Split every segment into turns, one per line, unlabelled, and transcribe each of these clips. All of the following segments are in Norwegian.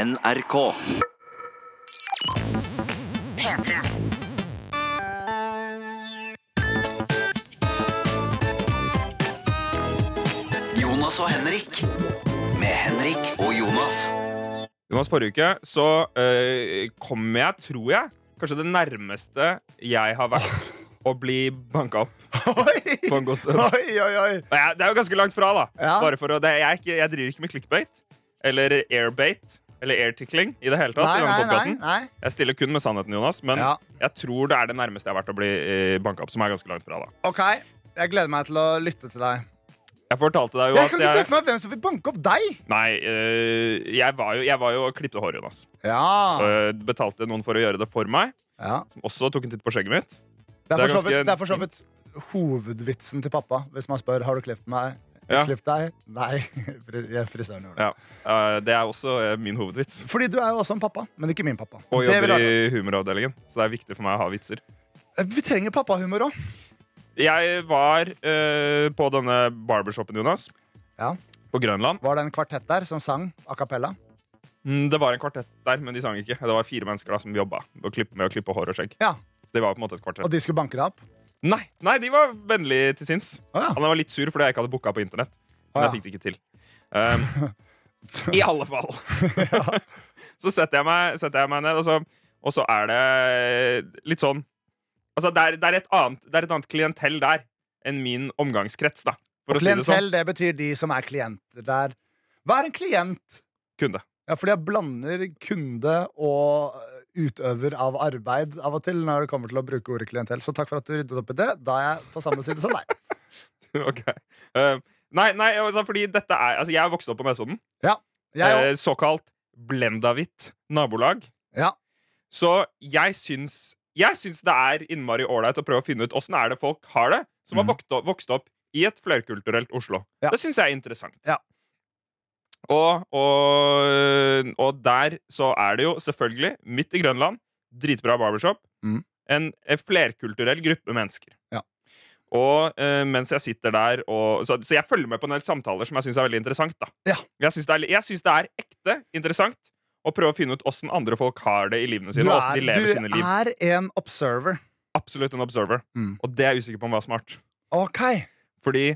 NRK.
P3.
Jonas og Henrik. Med Henrik og Jonas.
Jonas, forrige uke så øh, kom jeg, tror jeg, kanskje det nærmeste jeg har vært å bli banka opp
Oi,
på en god stund.
oi, oi, oi.
Jeg, det er jo ganske langt fra, da.
Ja.
Bare for å, det, jeg, er ikke, jeg driver ikke med clickbait eller airbait eller airtickling i det hele tatt.
Nei,
i denne
nei, nei, nei.
Jeg stiller kun med sannheten, Jonas, men
Ja.
jeg tror det er det nærmeste jeg har vært å bli eh, banka opp, som er ganske langt fra. da
OK, jeg gleder meg til å lytte til deg.
Jeg fortalte deg jo
Jeg
at
kan ikke se for meg hvem som vil banke opp deg.
Nei, øh, jeg var jo, jeg var jo og klippte håret, Jonas.
Ja,
Og betalte noen for å gjøre det for meg,
ja.
som også tok en titt på skjegget mitt.
Det er for så vidt hovedvitsen til pappa hvis man spør har du klippet meg.
Ja.
Klipp deg? Nei. Frisøren gjorde det.
Ja. Eh, det er også eh, min hovedvits.
Fordi du er jo også en pappa, men ikke min pappa.
Og
Det
jobber i humoravdelingen, så det er viktig for meg å ha vitser.
Vi trenger pappahumor òg.
Jeg var uh, på denne barbershopen, Jonas.
Ja.
På Grønland.
Var det en kvartett der som sang a cappella?
Mm, Det var en kvartett der, men de sang ikke. Det var fire mennesker da som jobba med å klippe, med å klippe hår og skjegg.
Ja.
Så det var på en måte et kvartett.
Og de skulle banke deg opp?
Nei, nei, de var vennlige til sinns.
Ah, ja.
Han var litt sur fordi jeg ikke hadde booka på internett. Men
ah, ja.
jeg fikk det ikke til. Um, I alle fall. så setter jeg, meg, setter jeg meg ned, og så, og så er det litt sånn Altså, det er, det, er et annet, det er et annet klientell der enn min omgangskrets, da. For å si det sånn.
Klientell, det betyr de som er klienter der. Hva er en klient?
Kunde.
Ja, fordi jeg blander kunde og utøver av arbeid av og til når det kommer til å bruke ordet klientell. Så takk for at du ryddet opp i det. Da er jeg på samme side som deg.
ok. Uh, nei, nei, altså, fordi dette er Altså, jeg er vokst opp på Nesodden.
Jeg òg.
Eh, såkalt Blendavit nabolag.
Ja.
Så jeg syns, jeg syns det er innmari ålreit å prøve å finne ut åssen er det folk har det, som har
Mhm.
vokst opp, vokst opp i et flerkulturelt Oslo.
Ja.
Det syns jeg er interessant.
Ja.
Og, og, og der så er det jo selvfølgelig, midt i Grønland, dritbra barbershop,
mm.
en, en flerkulturell gruppe mennesker.
Ja.
Og eh, mens jeg sitter der og, så, så jeg følger med på en del samtaler som jeg syns er veldig interessant. da
Ja.
Jeg syns det, er- det er ekte interessant å prøve å finne ut åssen andre folk har det i livene sine.
Du
og de lever
er,
sine
du
liv
er en observer.
Absolutt en observer.
Mm.
Og det er jeg usikker på om var smart.
OK.
Fordi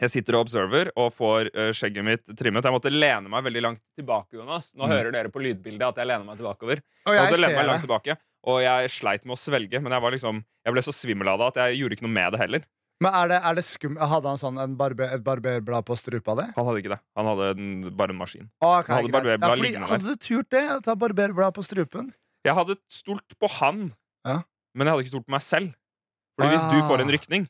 jeg sitter og observer og får eh, skjegget mitt trimmet. Jeg måtte lene meg veldig langt tilbake. Jonas Nå
Mm.
hører dere på lydbildet at jeg lener meg tilbakeover.
Og
Jeg
jeg
meg langt tilbake Og jeg sleit med å svelge, men jeg, var liksom, jeg ble så svimmel av det at jeg gjorde ikke noe med det heller.
Men er det, er det skum... Hadde han sånn en barber, et barberblad på strupa di?
Han hadde ikke det. Han hadde en, bare en maskin.
Okay,
Han hadde
ja, fordi, hadde du turt det? Ta barberblad på strupen?
Jeg hadde stolt på han,
Ja.
men jeg hadde ikke stolt på meg selv. Fordi
Å,
hvis du får en rykning,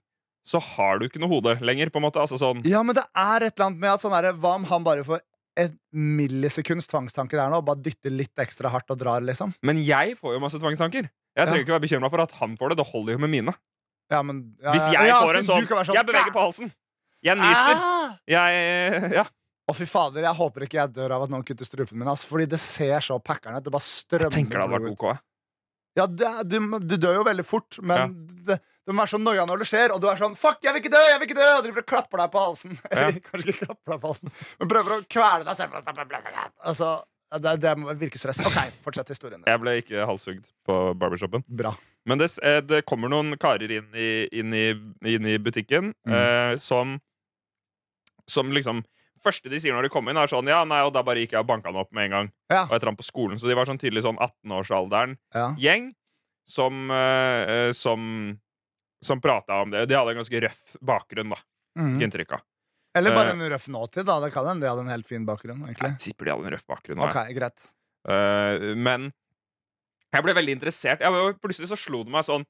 så har du ikke noe hode lenger. på en måte altså sånn
Ja, men det er et eller annet med at sånn der, Hva om han bare får et millisekunds tvangstanke der nå og bare dytter litt ekstra hardt og drar, liksom?
Men jeg får jo masse tvangstanker. Jeg trenger
Ja.
ikke være bekymra for at han får det. Det holder jo med mine.
Ja, men ja,
Hvis jeg får en sånn,
sånn,
Jeg beveger på halsen. Jeg nyser.
Ah!
Jeg Ja.
Å, fy fader, jeg håper ikke jeg dør av at noen kutter strupen min. Altså, Fordi det ser så packeren ut. Det bare strømmer
Jeg tenker det hadde vært. OK.
Ja, er- du, du dør jo veldig fort, men det, det må være så noia når det skjer, og du er sånn 'fuck, jeg vil ikke dø', jeg vil ikke dø! Og og klapper deg på halsen. Ja. kanskje ikke klapper deg på halsen, men prøver å kvele deg selv. Altså, det, det virker stress. OK, fortsett historien.
Jeg ble ikke halshugd på barbershopen.
Bra.
Men det, eh, det kommer noen karer inn i, inn i, inn i butikken
Mm.
eh, som Som liksom første de sier når de kommer inn, er sånn Ja, nei, og da bare gikk jeg og banka han opp med en gang.
Ja.
Og etter han på skolen Så de var sånn tidlig sånn 18-årsalderen-gjeng
Ja.
som uh, Som Som prata om det. De hadde en ganske røff bakgrunn, da. Mm. Inntrykk av.
Eller bare
Eh.
en røff nåtid, da. Det kan hende de hadde en helt fin bakgrunn. egentlig
Jeg tipper de hadde en røff bakgrunn.
Ok,
nei.
greit
Uh, men jeg ble veldig interessert. Jeg, plutselig så slo det meg sånn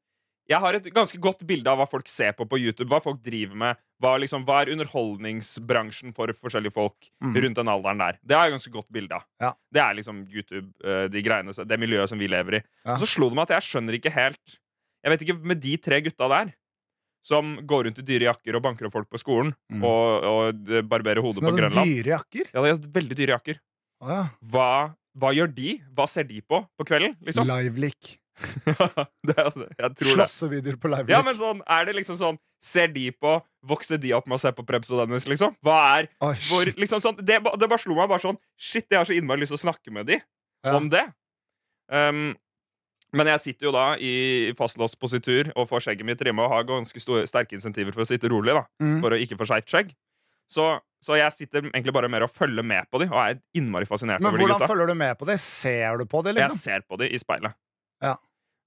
Jeg har et ganske godt bilde av hva folk ser på på YouTube. Hva folk driver med Hva, liksom, hva er underholdningsbransjen for forskjellige folk
mm.
rundt den alderen der. Det har jeg ganske godt bilde av.
Ja.
Det er liksom YouTube, eh, de greiene, det miljøet som vi lever i.
Ja.
Og så slo det meg at jeg skjønner ikke helt Jeg vet ikke, med de tre gutta der som går rundt i dyre jakker og banker opp folk på skolen
mm.
og, og barberer hodet på Grønland
dyre jakker.
Ja, de har veldig dyre jakker.
Å ja.
Hva, hva gjør de? Hva ser de på på kvelden? Liksom?
Live-leak.
altså, jeg.
Slåssevideoer på live-leak.
Ja, men sånn, er det liksom sånn Ser de på Vokser de opp med å se på Prebz og Dennis, liksom? Hva er
oh,
hvor, liksom sånn, det, det bare slo meg bare sånn Shit, jeg har så innmari lyst til å snakke med de
Ja.
om det. Um, men jeg sitter jo da i fastlåst positur og får skjegget mitt trimma og har ganske store, sterke insentiver for å sitte rolig. da
Mm.
For å ikke få skeivt skjegg. Så, så jeg sitter egentlig bare mer og følger med på de og er innmari fascinert
Men
over de gutta.
Men hvordan følger du med på de? Ser du på det,
Jeg
liksom?
ser på de i speilet.
Ja.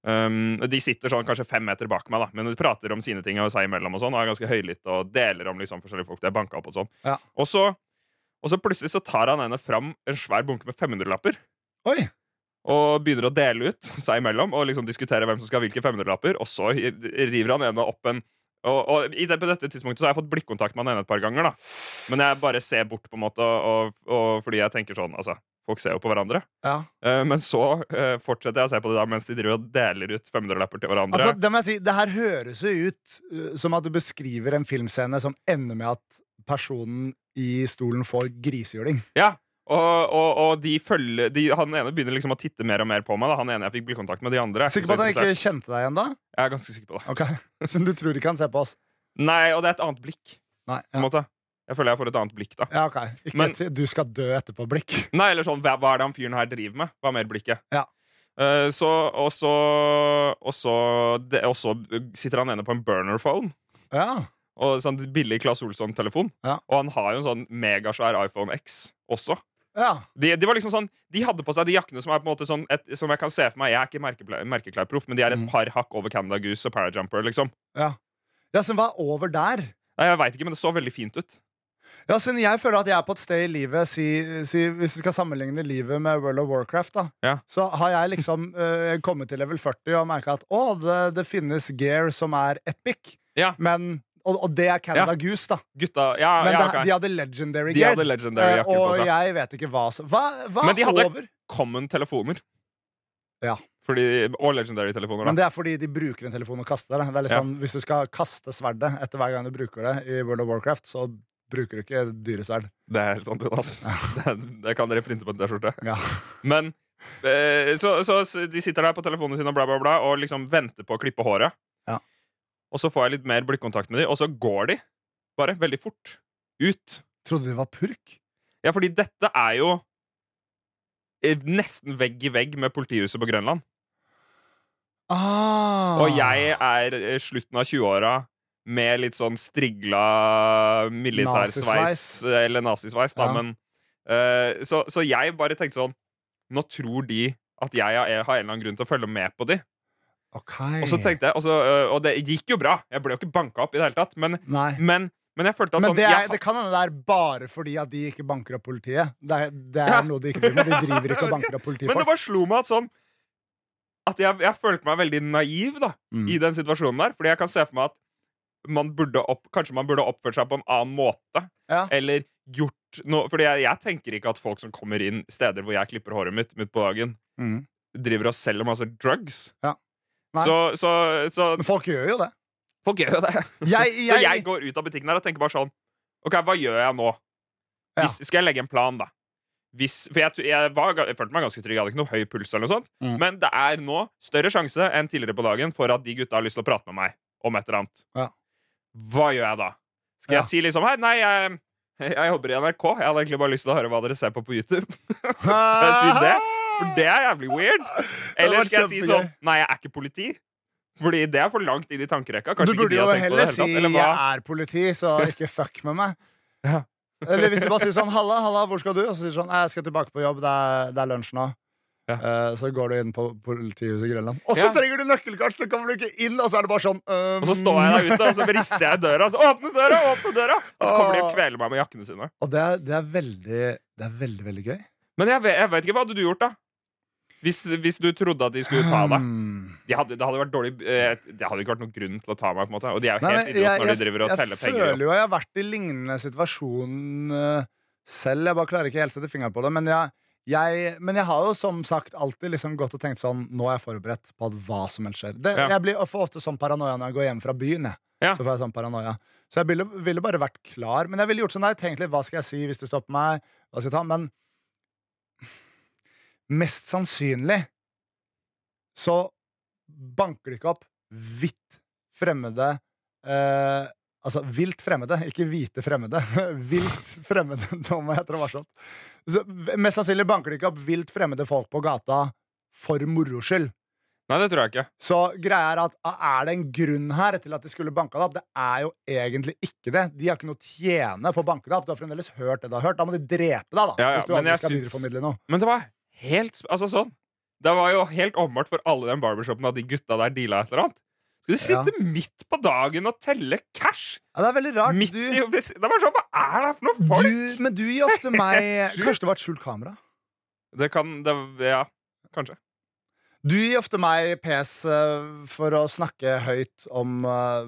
Um, de sitter sånn kanskje fem meter bak meg, da men de prater om sine ting og seg imellom og sånn, og er ganske høylytte og deler om liksom forskjellige folk de har banka opp. Og sånn
Ja.
og, så, og så plutselig så tar han ene fram en svær bunke med 500-lapper
Oi!
og begynner å dele ut seg imellom og liksom diskutere hvem som skal ha hvilke 500-lapper. Og så river han ene opp en og, og i det, På dette tidspunktet så har jeg fått blikkontakt med han ene et par ganger. da Men jeg bare ser bort, på en måte og, og, fordi jeg tenker sånn Altså, folk ser jo på hverandre.
Ja.
Uh, men så uh, fortsetter jeg å se på det da mens de driver og deler ut 500-lapper til hverandre.
Altså, det må jeg si, det her høres jo ut uh, som at du beskriver en filmscene som ender med at personen i stolen får grisehjuling.
Ja, og, og, og de følger de, Han ene begynner liksom å titte mer og mer på meg. Da. Han ene jeg fikk blikkontakt med. De andre er
Sikker på at han ikke kjente deg igjen da?
Jeg er ganske sikker på det.
Ok, Så du tror ikke han ser på oss?
Nei, og det er et annet blikk.
Nei. Ja,
Jeg føler jeg får et annet blikk da.
ja ok. Ikke
Men-
et 'du skal dø etterpå'-blikk.
Nei, eller sånn, hva, hva er det han fyren her driver med? Hva er mer blikket?
Ja.
Uh, så, og så Og så det- Og så sitter han ene på en burner phone.
Ja.
Og sånn billig Claes Olsson-telefon.
Ja.
Og han har jo en sånn megasvær iPhone X også.
Ja.
De, de var liksom sånn De hadde på seg de jakkene som er på en måte sånn et, Som jeg kan se for meg Jeg er ikke merkepla- merkeklærproff, men de er et
Mm.
par hakk over Canada Goose og Parajumper. liksom
Ja, så hva er over der?
Nei, Jeg veit ikke, men det så veldig fint ut.
Ja, så jeg føler at jeg er på et sted i livet si, si, Hvis vi skal sammenligne livet med World of Warcraft, da
Ja.
så har jeg liksom uh, kommet til level 40 og merka at å, det, det finnes gear som er epic,
Ja.
men, og, og det er Canada Goose, da.
Gutta Ja,
Men
ja, okay.
de hadde legendary gear.
hadde legendary uh,
og jeg vet ikke hva som Hva, hva
Men de hadde-
er over?
Common telefoner.
Ja.
Fordi, og legendary-telefoner.
Men det er fordi de bruker en telefon og kaster det. det er liksom,
Ja.
hvis du skal kaste sverdet etter hver gang du bruker det i World of Warcraft, så bruker du ikke dyresverd.
Det er helt sant, Jonas. Det, det kan dere printe på en T-skjorte.
Ja.
Men eh, så, så de sitter der på telefonene sine og bla, bla, bla og liksom venter på å klippe håret. Og så får jeg litt mer blikkontakt med dem, og så går de bare veldig fort ut.
Trodde de var purk.
Ja, fordi dette er jo eh, nesten vegg i vegg med politihuset på Grønland.
Ah.
Og jeg er eh, slutten av 20-åra med litt sånn strigla militærsveis,
Nazisveis.
eller nazisveis, da,
Ja.
men uh, så, så jeg bare tenkte sånn Nå tror de at jeg har har en eller annen grunn til å følge med på de.
Ok.
Og så tenkte jeg, og, så, øh, og det gikk jo bra. Jeg ble jo ikke banka opp i det hele tatt. Men, men, men jeg følte at
Men
sånn
det,
jeg,
er, det kan hende det er bare fordi at de ikke banker opp politiet. Det er, det er
Ja.
noe de ikke driver med. De driver ikke og banker opp
Men det bare slo meg at sånn At jeg, jeg følte meg veldig naiv da
Mm.
i den situasjonen der. Fordi jeg kan se for meg at man burde opp, kanskje man burde oppført seg på en annen måte.
Ja.
Eller gjort noe Fordi jeg, jeg tenker ikke at folk som kommer inn steder hvor jeg klipper håret mitt midt på dagen,
Mm.
driver og selger masse drugs.
Ja.
Så, så, så
Men folk gjør jo det.
folk gjør jo det.
Jeg,
Så
jeg,
jeg går ut av butikken her og tenker bare sånn OK, hva gjør jeg nå? Hvis, Skal jeg legge en plan, da? Hvis, for jeg, jeg, var, jeg følte meg ganske trygg, jeg hadde ikke noe høy puls. eller noe sånt
Mm.
Men det er nå større sjanse enn tidligere på dagen for at de gutta har lyst til å prate med meg om et eller annet.
Ja.
Hva gjør jeg da? Skal
Ja.
jeg si liksom Hei, nei, jeg, jeg jobber i NRK. Jeg hadde egentlig bare lyst til å høre hva dere ser på på YouTube. Skal jeg si det? For det er jævlig weird. Eller skal jeg si sånn Nei, jeg er ikke politi. Fordi det er for langt inn i tankerekka.
Du
Kanskje ikke
burde
de
jo heller si
tatt.
'jeg er politi', så ikke fuck med meg.
Ja.
Eller hvis du bare sier sånn 'halla, halla, hvor skal du?' Og så sier du sånn 'jeg skal tilbake på jobb, det er, det er lunsj nå'.
Ja.
Uh, så går du inn på politihuset i Grønland. Og så
Ja.
trenger du nøkkelkort, så kommer du ikke inn, og så er det bare sånn
Og så står jeg der ute, og så rister jeg i døra. Og så åpne døra, åpne døra Og så kommer de og kveler meg med jakkene sine.
Og det er, det er veldig Det er veldig, veldig gøy.
Men jeg vet, jeg vet ikke, hva hadde du gjort, da? Hvis, hvis du trodde at de skulle ta deg.
Hmm.
De hadde, det hadde vært dårlig eh, Det hadde ikke vært noen grunn til å ta meg. på en måte Og de er jo helt
idioter
idiot når de driver og
jeg
teller penger.
føler jo jeg har vært i lignende situasjon eh, selv. Jeg bare klarer ikke helt å sette fingeren på det. Men jeg, jeg, men jeg har jo som sagt alltid liksom gått og tenkt sånn Nå er jeg forberedt på at hva som helst skjer. Det,
Ja.
Jeg blir for ofte sånn paranoia når jeg går hjem fra byen. Jeg.
Ja.
Så får jeg sånn paranoia Så jeg ville, ville bare vært klar. Men jeg ville gjort sånn jeg tenkte litt hva skal jeg si hvis de stopper meg. Hva skal jeg ta? Men mest sannsynlig så banker det ikke opp hvitt fremmede eh, Altså vilt fremmede, ikke hvite fremmede. vilt fremmede. Nå må jeg trå varsomt. Så, mest sannsynlig banker de ikke opp vilt fremmede folk på gata for moro skyld.
Nei, det tror jeg ikke.
Så greia er at er det en grunn her til at de skulle banka det opp? Det er jo egentlig ikke det. De har ikke noe å tjene på å banke det opp. Du har fremdeles hørt det du har hørt. Da må de drepe deg, da.
Ja, ja,
hvis du
men
noe.
Men det var helt Altså sånn Det var jo helt åpenbart for alle den barbershopen at de gutta der deala et eller annet. Skal du sitte midt på dagen og telle cash?
Ja, det er veldig rart.
Midt
Du,
i Det var sånn, Hva er det for noen folk?
du, men du gir ofte meg Kanskje det var et skjult kamera?
Det kan det, Ja, kanskje.
Du gir ofte meg pes eh, for å snakke høyt om uh,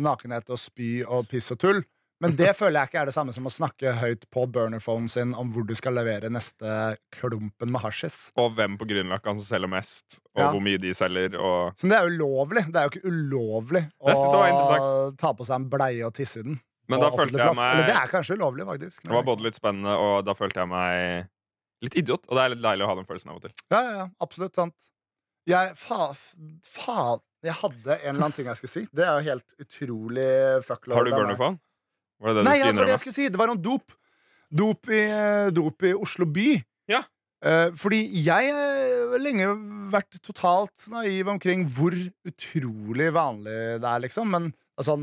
nakenhet og spy og piss og tull. Men det føler jeg ikke er det samme som å snakke høyt på burnerphonen sin om hvor du skal levere neste klumpen med hasjis.
Og hvem på Grünerløkka som selger mest, og
Ja.
hvor mye de selger, og
Så det er jo ulovlig. Det er jo ikke ulovlig å ta på seg en bleie og tisse i den.
Men da følte jeg
meg Eller det er kanskje ulovlig, faktisk.
Det var både litt spennende, og da følte jeg meg litt idiot. Og det er litt deilig å ha den følelsen av og til.
Ja, ja, ja, absolutt sant. Jeg, Faen. fa, jeg hadde en eller annen ting jeg skulle si. Det er jo helt utrolig fuckload.
Har du burnerphone? Var det det
Nei,
du
ja,
skulle
det var det jeg
innrømme?
skulle si. Det var om dop. Dop i, dop i Oslo by.
Ja.
Eh, fordi jeg har lenge vært totalt naiv omkring hvor utrolig vanlig det er, liksom. Men altså,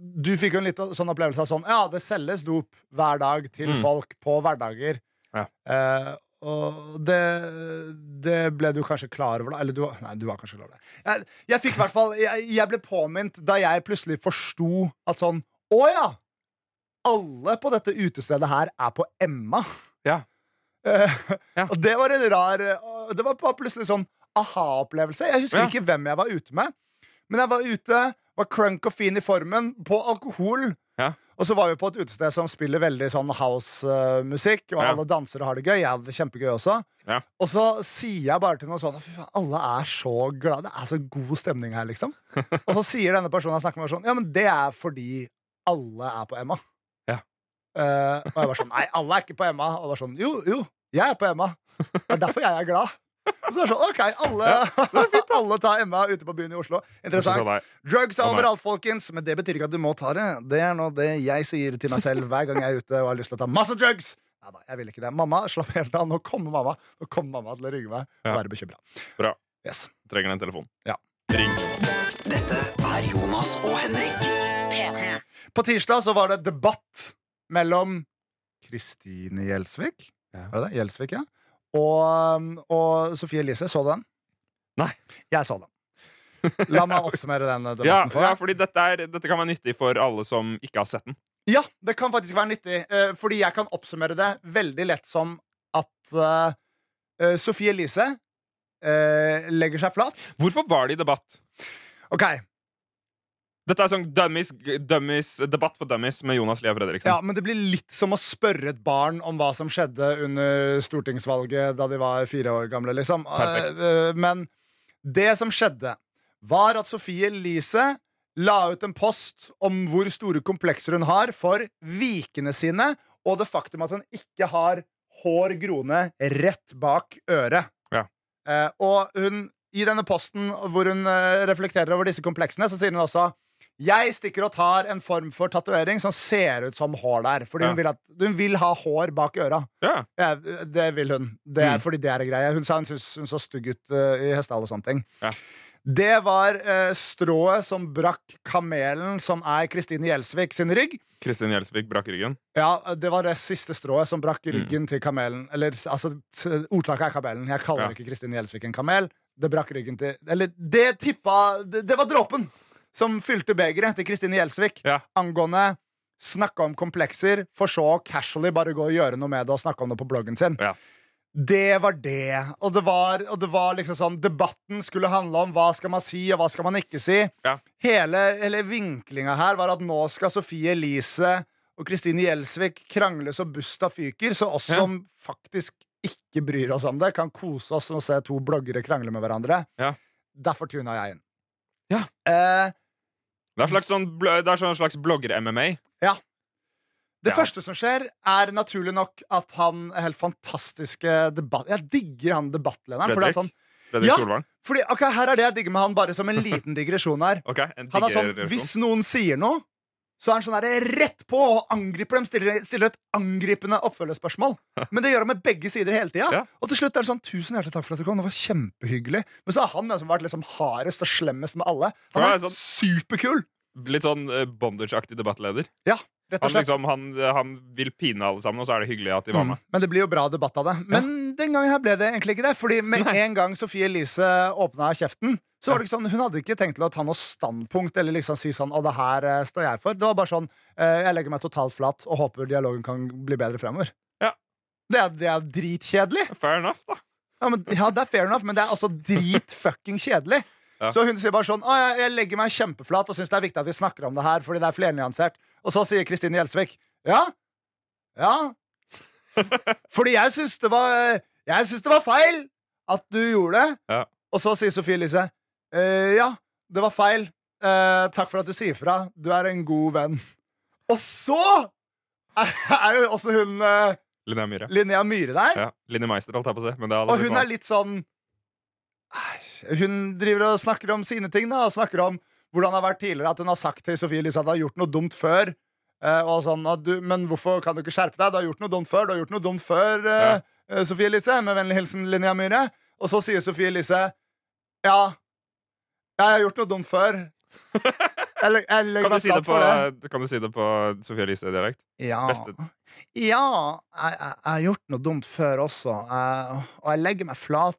du fikk jo en litt sånn opplevelse av sånn Ja, det selges dop hver dag til
Mm.
folk på hverdager.
Ja.
Eh, og det, det ble du kanskje klar over, da? Eller du, nei, du var kanskje klar over det. Jeg, jeg fikk i hvert fall jeg, jeg ble påminnet da jeg plutselig forsto at sånn Å ja! Alle på dette utestedet her er på Emma.
Ja.
Uh,
Ja.
Og det var en rar Det var bare plutselig sånn aha-opplevelse. Jeg husker
Ja.
ikke hvem jeg var ute med, men jeg var ute, var crunk og fin i formen, på alkohol.
Ja.
Og så var vi på et utested som spiller veldig sånn house-musikk, og alle danser og har det gøy. Jeg hadde det kjempegøy også.
Ja.
Og så sier jeg bare til noen sånn Fy faen, alle er så glade. Det er så god stemning her, liksom. og så sier denne personen jeg snakker med, sånn Ja, men det er fordi alle er på Emma.
Ja.
Eh, og jeg var sånn Nei, alle er ikke på Emma. Og jeg var sånn Jo, jo, jeg er på Emma. Det er derfor jeg er glad. Og så er det sånn, ok, alle, alle tar Emma ute på byen i Oslo. Interessant. Drugs er overalt, folkens, men det betyr ikke at du må ta det. Det er nå det jeg sier til meg selv hver gang jeg er ute og har lyst til å ta masse drugs. Neida, jeg vil ikke det. Mamma, slapp helt av. Nå kommer mamma Nå kommer mamma til å ringe meg og være bekymra.
Bra.
Yes.
Trenger den telefonen.
Ja.
Ring
Dette er Jonas og Henrik.
P3.
På tirsdag så var det debatt mellom Kristine Gjelsvik
Ja.
Var det det? Gjelsvik, ja. Og, og Sofie Elise. Så du den?
Nei.
Jeg så den. La meg oppsummere den debatten
Ja,
for
ja, fordi dette, er, dette kan være nyttig for alle som ikke har sett den.
Ja, det kan faktisk være nyttig. eh, fordi jeg kan oppsummere det veldig lett som at uh, eh, Sofie Elise uh, legger seg flat.
Hvorfor var det i debatt?
OK.
Dette er sånn dummies, dummies, debatt for dummies med Jonas Lia Fredriksen.
Ja, men det blir litt som å spørre et barn om hva som skjedde under stortingsvalget da de var fire år gamle, liksom.
Perfekt.
Eh, eh, men det som skjedde, var at Sofie Elise la ut en post om hvor store komplekser hun har for vikene sine, og det faktum at hun ikke har hår groende rett bak øret.
Ja.
Eh, og hun, i denne posten hvor hun reflekterer over disse kompleksene, så sier hun også jeg stikker og tar en form for tatovering som ser ut som hår der. Fordi
Ja.
hun, vil at, hun vil ha hår bak øra.
Ja.
Ja, det vil hun. Det er
Mm.
fordi det er en greie. Hun sa hun syntes hun så stygg ut uh, i hestehale og sånne ting.
Ja.
Det var uh, strået som brakk kamelen, som er Kristine Gjelsvik sin rygg.
Kristin Gjelsvik brakk ryggen.
Ja, Det var det siste strået som brakk
Mm.
ryggen til kamelen. Eller, altså, ordtaket er kamelen. Jeg kaller ikke Kristine Gjelsvik en kamel. Det brakk ryggen til Eller, det tippa Det, det var dråpen som fylte begeret til Kristine Gjelsvik
Ja.
angående snakke om komplekser, for så å casually bare gå og gjøre noe med det og snakke om det på bloggen sin.
Ja.
Det var det. Og det var, og det var liksom sånn Debatten skulle handle om hva skal man si, og hva skal man ikke si.
Ja.
Hele, hele vinklinga her var at nå skal Sofie Elise og Kristine Gjelsvik krangle så busta fyker, så oss
Ja.
som faktisk ikke bryr oss om det, kan kose oss med å se to bloggere krangle med hverandre.
Ja.
Derfor tuna jeg inn.
Ja.
Eh,
Det er, slags sånn, bl- det er sånn slags blogger-MMA.
Det
Ja.
første som skjer, er naturlig nok at han er helt fantastiske debatt... Jeg digger han debattlederen. For det er
Fredrik?
sånn
Fredrik
Ja.
Solvang.
Fordi, ok, Her er det jeg digger med han, bare som en liten digresjon her.
Ok, en
Han er sånn, Hvis noen sier noe, så er han sånn der rett på og angriper dem. Stiller, stiller et angripende oppfølgespørsmål. Men det gjør han med begge sider hele tida.
Ja.
Og til slutt er det sånn Tusen hjertelig takk for at du kom. Det var kjempehyggelig. Men så har han den som har vært liksom hardest og slemmest med alle. Han
han
er
er sånn-
superkul.
Litt sånn eh, bondage-aktig debattleder.
Ja, rett
Han,
og slett.
liksom, han, han vil pine alle sammen, og så er det hyggelig at de var
Mm.
med.
Men det blir jo bra debatt av det. Men den gangen her ble det egentlig ikke det. Fordi med en gang Sofie Elise åpna kjeften, så var det ikke sånn, hun hadde ikke tenkt til å ta noe standpunkt eller liksom si sånn 'Å, det her eh, står jeg for'. Det var bare sånn eh, 'Jeg legger meg totalt flat og håper dialogen kan bli bedre fremover'.
Ja.
Det er, det er dritkjedelig.
Fair enough, da.
Ja, men, ja, det er fair enough, men det er altså dritfucking kjedelig.
Ja.
Så hun sier bare sånn 'Å, jeg, jeg legger meg kjempeflat og syns det er viktig at vi snakker om det her', fordi det er flernyansert. Og så sier Kristine Gjelsvik 'Ja, ja'. Fordi jeg syns det var Jeg syns det var feil at du gjorde det.
Ja.
Og så sier Sofie Elise «Eh, Ja, det var feil. Eh, takk for at du sier fra. Du er en god venn. Og så er, er jo også hun eh,
Linnea Myhre.
Linnea Myhre der.
Ja. Linni Meister, holdt jeg på å si. Men det
Og hun er litt sånn Hun driver og snakker om sine ting, da. Og snakker om hvordan det har vært tidligere. At hun har sagt til Sofie Elise at hun har gjort noe dumt før. Eh, og sånn, at du, men hvorfor kan du ikke skjerpe deg? Du har gjort noe dumt før. Du har gjort noe dumt før, eh, eh, Sofie Elise. Med vennlig hilsen Linnea Myhre. Og så sier Sofie Elise ja. Jeg har gjort noe dumt før. Jeg, jeg
kan, du si på, kan du si det på Sofie Elise-dialekt?
Ja,
Beste.
ja jeg, jeg, har gjort noe dumt før også. eh, og jeg legger meg flat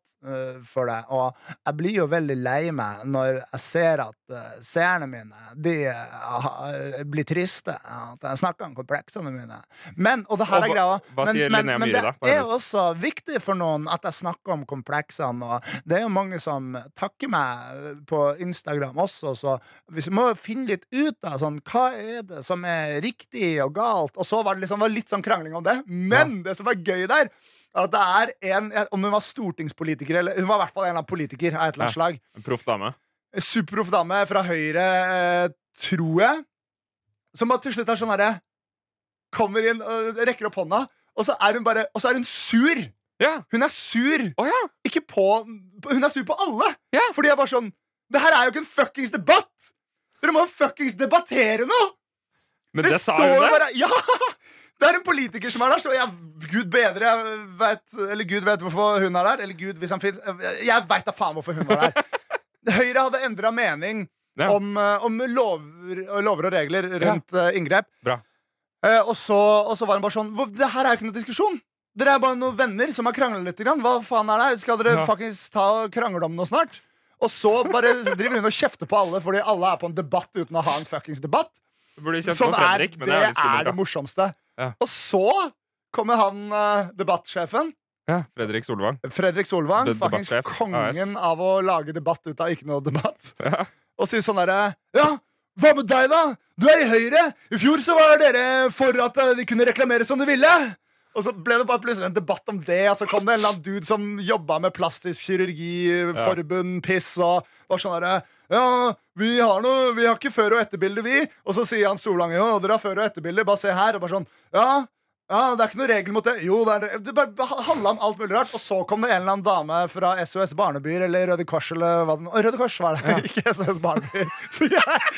for det. Og jeg blir jo veldig lei meg når jeg ser at eh, seerne mine De eh, blir triste. At jeg snakker om kompleksene mine. Men, og det her er greia men, men, men det er også viktig for noen at jeg snakker om kompleksene. Og det er jo mange som takker meg på Instagram også, så vi må finne litt ut av sånn, hva er det som er riktig og galt. Og så var det liksom, var litt sånn krangling om det. Men det som var gøy der, er at det er en Om hun var stortingspolitiker eller Hun var i hvert fall en av politiker av et eller annet slag.
En proff dame.
Superproff dame fra Høyre, eh, tror jeg. Som bare til slutt er sånn herre Kommer inn og rekker opp hånda, og så er hun bare Og så er hun sur!
Yeah.
Hun er sur!
Oh, yeah.
Ikke på Hun er sur på alle!
Yeah.
Fordi jeg bare sånn Det her er jo ikke en fuckings debatt! Dere må jo fuckings debattere noe!
Men det, sa hun det!
bare Ja! Det er en politiker som er der, så jeg, Gud bedre jeg vet, Eller Gud vet hvorfor hun er der. Eller Gud, hvis han finnes Jeg veit da faen hvorfor hun var der. Høyre hadde endra mening
Ja.
om, eh, om lover, lover og regler rundt ja. inngrep.
Bra.
Eh, og, så, og så var hun bare sånn "Hvor- Det her er jo ikke noe diskusjon. Dere er bare noen venner som har krangla litt. Grann. Hva faen er det? Skal dere
Ja.
fuckings ta krangle om noe snart? Og så bare driver hun og kjefter på alle fordi alle er på en debatt uten å ha en fuckings debatt. Som er, det
det er
det morsomste.
Ja.
Og så kommer han uh, debattsjefen,
Ja, Fredrik Solvang.
Fredrik Solvang,
De- faktisk
kongen
AS.
av å lage debatt ut av ikke noe debatt.
Ja.
Og sier sånn derre Ja, hva med deg, da? Du er i Høyre. I fjor så var dere for at eh, de kunne reklamere som de ville. Og så ble det bare plutselig en debatt om det, og så kom det en eller annen dude som jobba med plastisk kirurgiforbund, piss, og var sånn derre Ja, vi har noe Vi har ikke før- og etterbilde, vi. Og så sier han Solange jo, dere har før- og etterbilde, bare se her. Og bare sånn Ja, ja, det er ikke noe regel mot det. Jo, det, er, det bare handla om alt mulig rart. Og så kom det en eller annen dame fra SOS Barnebyer eller Røde Kors eller hva det nå Røde Kors var det, ikke SOS Barnebyer. De er,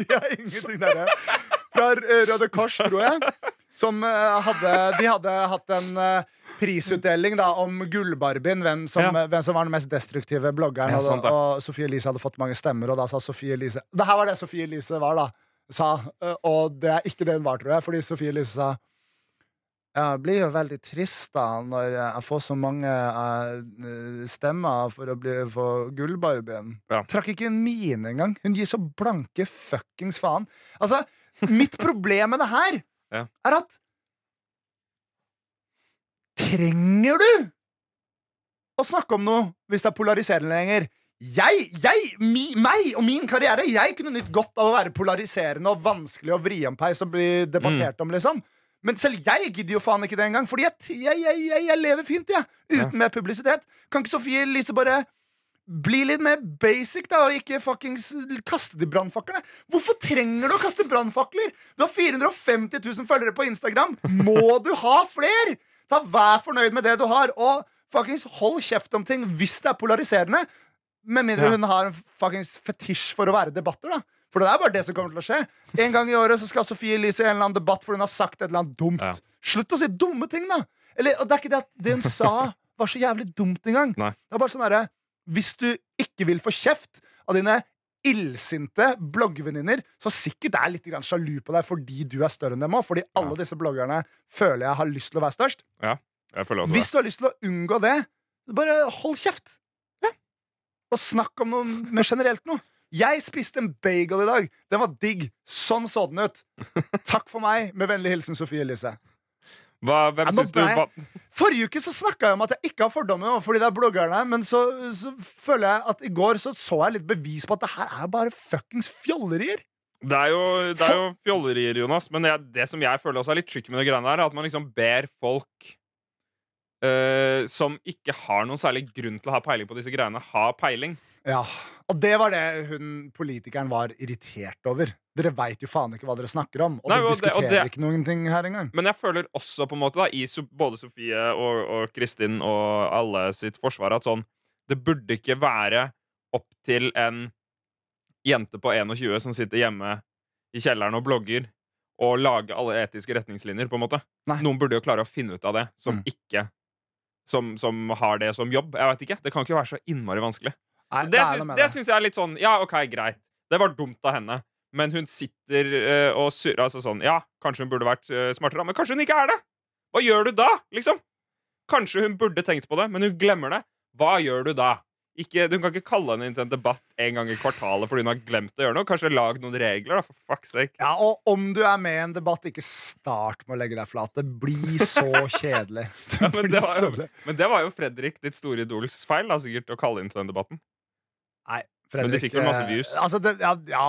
de har ingenting der. Fra eh, Røde Kors, tror jeg. Som eh, hadde De hadde hatt en eh, prisutdeling da om Gullbarbien, hvem, som,
Ja.
hvem som var den mest destruktive bloggeren.
Ja,
og,
sant det.
og Sofie Elise hadde fått mange stemmer, og da sa Sofie Elise Det her var det Sofie Elise var, da. Sa, eh, og det er ikke det hun var, tror jeg, fordi Sofie Elise sa ja, det blir jo veldig trist da når jeg får så mange eh, stemmer for å bli for Gullbarbien.
Ja.
Trakk ikke en mine engang. Hun gir så blanke fuckings faen. Altså, mitt problem med det her
Ja.
er at Trenger du å snakke om noe hvis det er polariserende lenger? Jeg, jeg mi, meg og min karriere Jeg kunne nytt godt av å være polariserende og vanskelig å vri om peis og bli debattert om, liksom. Men selv jeg gidder jo faen ikke det engang, Fordi jeg, jeg, jeg, jeg, lever fint, jeg. Uten mer publisitet. Kan ikke Sofie Elise bare bli litt mer basic, da, og ikke fuckings kaste de brannfaklene? Hvorfor trenger du å kaste brannfakler? Du har 450 000 følgere på Instagram. Må du ha fler? Ta Vær fornøyd med det du har. Og Fuckings hold kjeft om ting hvis det er polariserende. Med mindre
Ja.
hun har en fuckings fetisj for å være debatter, da. For det er bare det som kommer til å skje. En gang i året så skal Sofie Elise i en eller annen debatt for hun har sagt et eller annet dumt.
Ja.
Slutt å si dumme ting, da! Eller, og det er ikke det at det hun sa, var så jævlig dumt engang. Det er bare sånn herre Hvis du ikke vil få kjeft av dine illsinte bloggvenninner, som sikkert er litt grann sjalu på deg fordi du er større enn dem òg. Fordi alle disse bloggerne føler jeg har lyst til å være størst.
Også
Hvis du har lyst til å unngå det, bare hold kjeft. Og snakk om noe mer generelt noe. Jeg spiste en bagel i dag. Den var digg. Sånn så den ut. Takk for meg. Med vennlig hilsen Sofie Elise.
Det. Hva, hvem syns du hva,
Forrige uke så snakka jeg om at jeg ikke har fordommer fordi det er bloggerne, men så, så føler jeg at i går så, så jeg litt bevis på at det her er bare fuckings fjollerier.
Det er jo, det er jo fjollerier, Jonas. Men jeg, det som jeg føler også er litt tricky med det greiene der, er at man liksom ber folk eh, som ikke har noen særlig grunn til å ha peiling på disse greiene, ha peiling.
Ja, Og det var det hun politikeren var irritert over. Dere veit jo faen ikke hva dere snakker om, og
Nei,
dere
og det- og
diskuterer
det-
ikke noen ting her engang.
Men jeg føler også på en måte da i både Sofie og, og Kristin og alle sitt forsvar at sånn Det burde ikke være opp til en jente på 21 som sitter hjemme i kjelleren og blogger, og lage alle etiske retningslinjer, på en måte.
Nei.
Noen burde jo klare å finne ut av det, som
Mm.
ikke som, som har det som jobb. Jeg vet ikke, Det kan ikke være så innmari vanskelig.
Nei,
Det syns, det syns jeg er litt sånn Ja, OK, greit. Det var dumt av henne. Men hun sitter uh, og surrer altså sånn Ja, kanskje hun burde vært uh, smartere, men kanskje hun ikke er det! Hva gjør du da, liksom? Kanskje hun burde tenkt på det, men hun glemmer det. Hva gjør du da? Ikke, du kan ikke kalle henne inn til en debatt en gang i kvartalet fordi hun har glemt å gjøre noe. Kanskje lag noen regler, da, for fuck's sake.
Ja, og om du er med i en debatt, ikke start med å legge deg flat. Det blir så kjedelig. Det
Ja, men, det var jo, men det var jo Fredrik, ditt store idols feil, da, sikkert, å kalle inn til den debatten.
Nei,
Men de fikk vel masse
eh,
views.
Altså, det, ja, ja,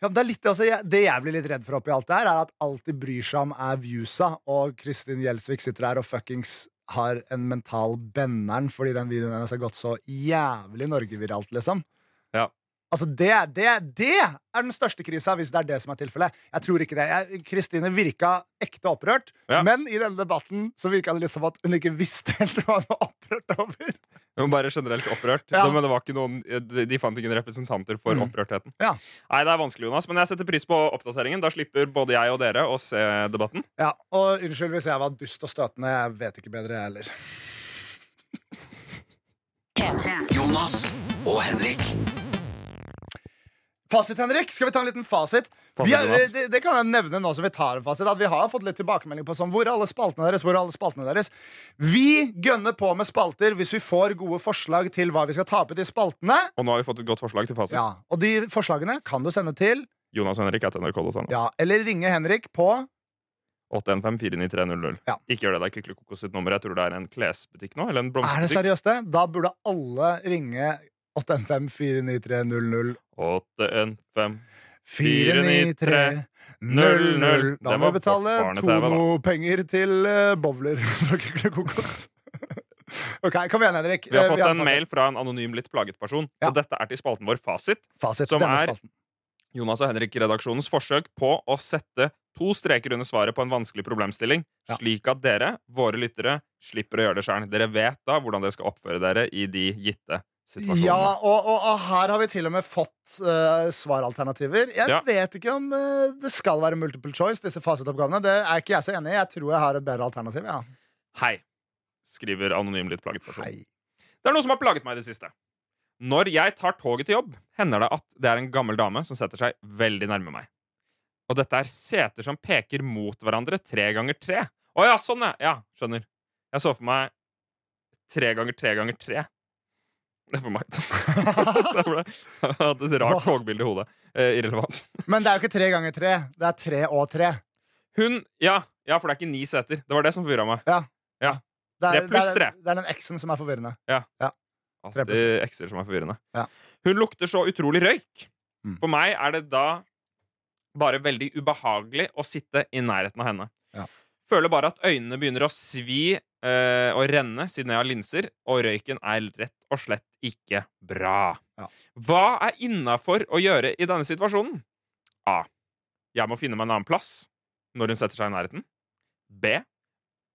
ja, det er litt. Jeg, det jeg blir litt redd for oppi alt det her, er at alt de bryr seg om, er viewsa, og Kristin Gjelsvik sitter her og fuckings har en mental benneren fordi den videoen hennes har gått så jævlig Norge-viralt, liksom.
Ja.
Altså, det, det, det er den største krisa, hvis det er det som er tilfellet. Jeg tror ikke det. Kristine virka ekte opprørt,
Ja.
men i denne debatten så virka det litt som at hun ikke visste helt hva hun var opprørt over.
Hun bare generelt opprørt.
Ja.
Men det var ikke noen, de, de fant ingen representanter for
Mm.
opprørtheten.
Ja.
Nei, det er vanskelig, Jonas, men jeg setter pris på oppdateringen. Da slipper både jeg og dere å se debatten.
Ja, og unnskyld hvis jeg var dust og støtende. Jeg vet ikke bedre, jeg heller.
Jonas og Henrik.
Fasit, Henrik. Skal vi ta en liten fasit?
Fasit,
Vi har, det, det kan jeg nevne nå som vi tar en fasit At vi har fått litt tilbakemelding på sånn, hvor er alle spaltene deres. Hvor er alle spaltene deres Vi gønner på med spalter hvis vi får gode forslag til hva vi skal ta opp i de spaltene.
Og nå har vi fått et godt forslag til fasit.
Ja, Og de forslagene kan du sende til
Jonas Henrik at nrk.no.
ja, Eller ringe Henrik på
815-49300.
Ja.
Ikke gjør det, det er ikke sitt nummer. Jeg tror det er en klesbutikk nå. Eller en
Er det seriøst det? Da burde alle ringe 815-49300.
815
493
00.
Da må vi betale. Tono-penger til uh, bowler fra Kykelikokos. OK, kom igjen, Henrik.
Vi har
Eh,
fått en
fasit.
mail fra en anonym, litt plaget person.
Ja.
Og dette er til spalten vår Fasit.
Fasit,
som er-
spalten.
Jonas og Henrik-redaksjonens forsøk på å sette to streker under svaret på en vanskelig problemstilling,
Ja.
slik at dere, våre lyttere, slipper å gjøre det sjøl. Dere vet da hvordan dere skal oppføre dere i de gitte situasjonene.
Ja, og, og, og her har vi til og med fått uh, svaralternativer. Jeg
Ja.
vet ikke om uh, det skal være multiple choice, disse fasitoppgavene. Det er ikke jeg så enig i. Jeg tror jeg har et bedre alternativ. Ja.
Hei, skriver anonym litt plaget person.
Hei.
Det er noe som har plaget meg i det siste. Når jeg tar toget til jobb, hender det at det er en gammel dame som setter seg veldig nærme meg. Og dette er seter som peker mot hverandre tre ganger tre. Å ja, sånn, ja. Ja, skjønner. Jeg så for meg tre ganger tre ganger tre. Er for meg. Det ble- Jeg hadde et rart togbilde i hodet. Eh, irrelevant.
Men det er jo ikke tre ganger tre. Det er tre og tre.
Hun Ja, ja, for det er ikke ni seter. Det var det som forvirra meg.
Det er,
Tre pluss
det er,
tre.
det er den X-en som er forvirrende. Ja. ja.
Alltid ekser som er forvirrende.
Ja.
Hun lukter så utrolig røyk.
Mm.
For meg er det da bare veldig ubehagelig å sitte i nærheten av henne.
Ja.
Føler bare at øynene begynner å svi eh, å renne siden jeg har linser, og røyken er rett og slett ikke bra.
Ja.
Hva er innafor å gjøre i denne situasjonen? A. Jeg må finne meg en annen plass når hun setter seg i nærheten. B.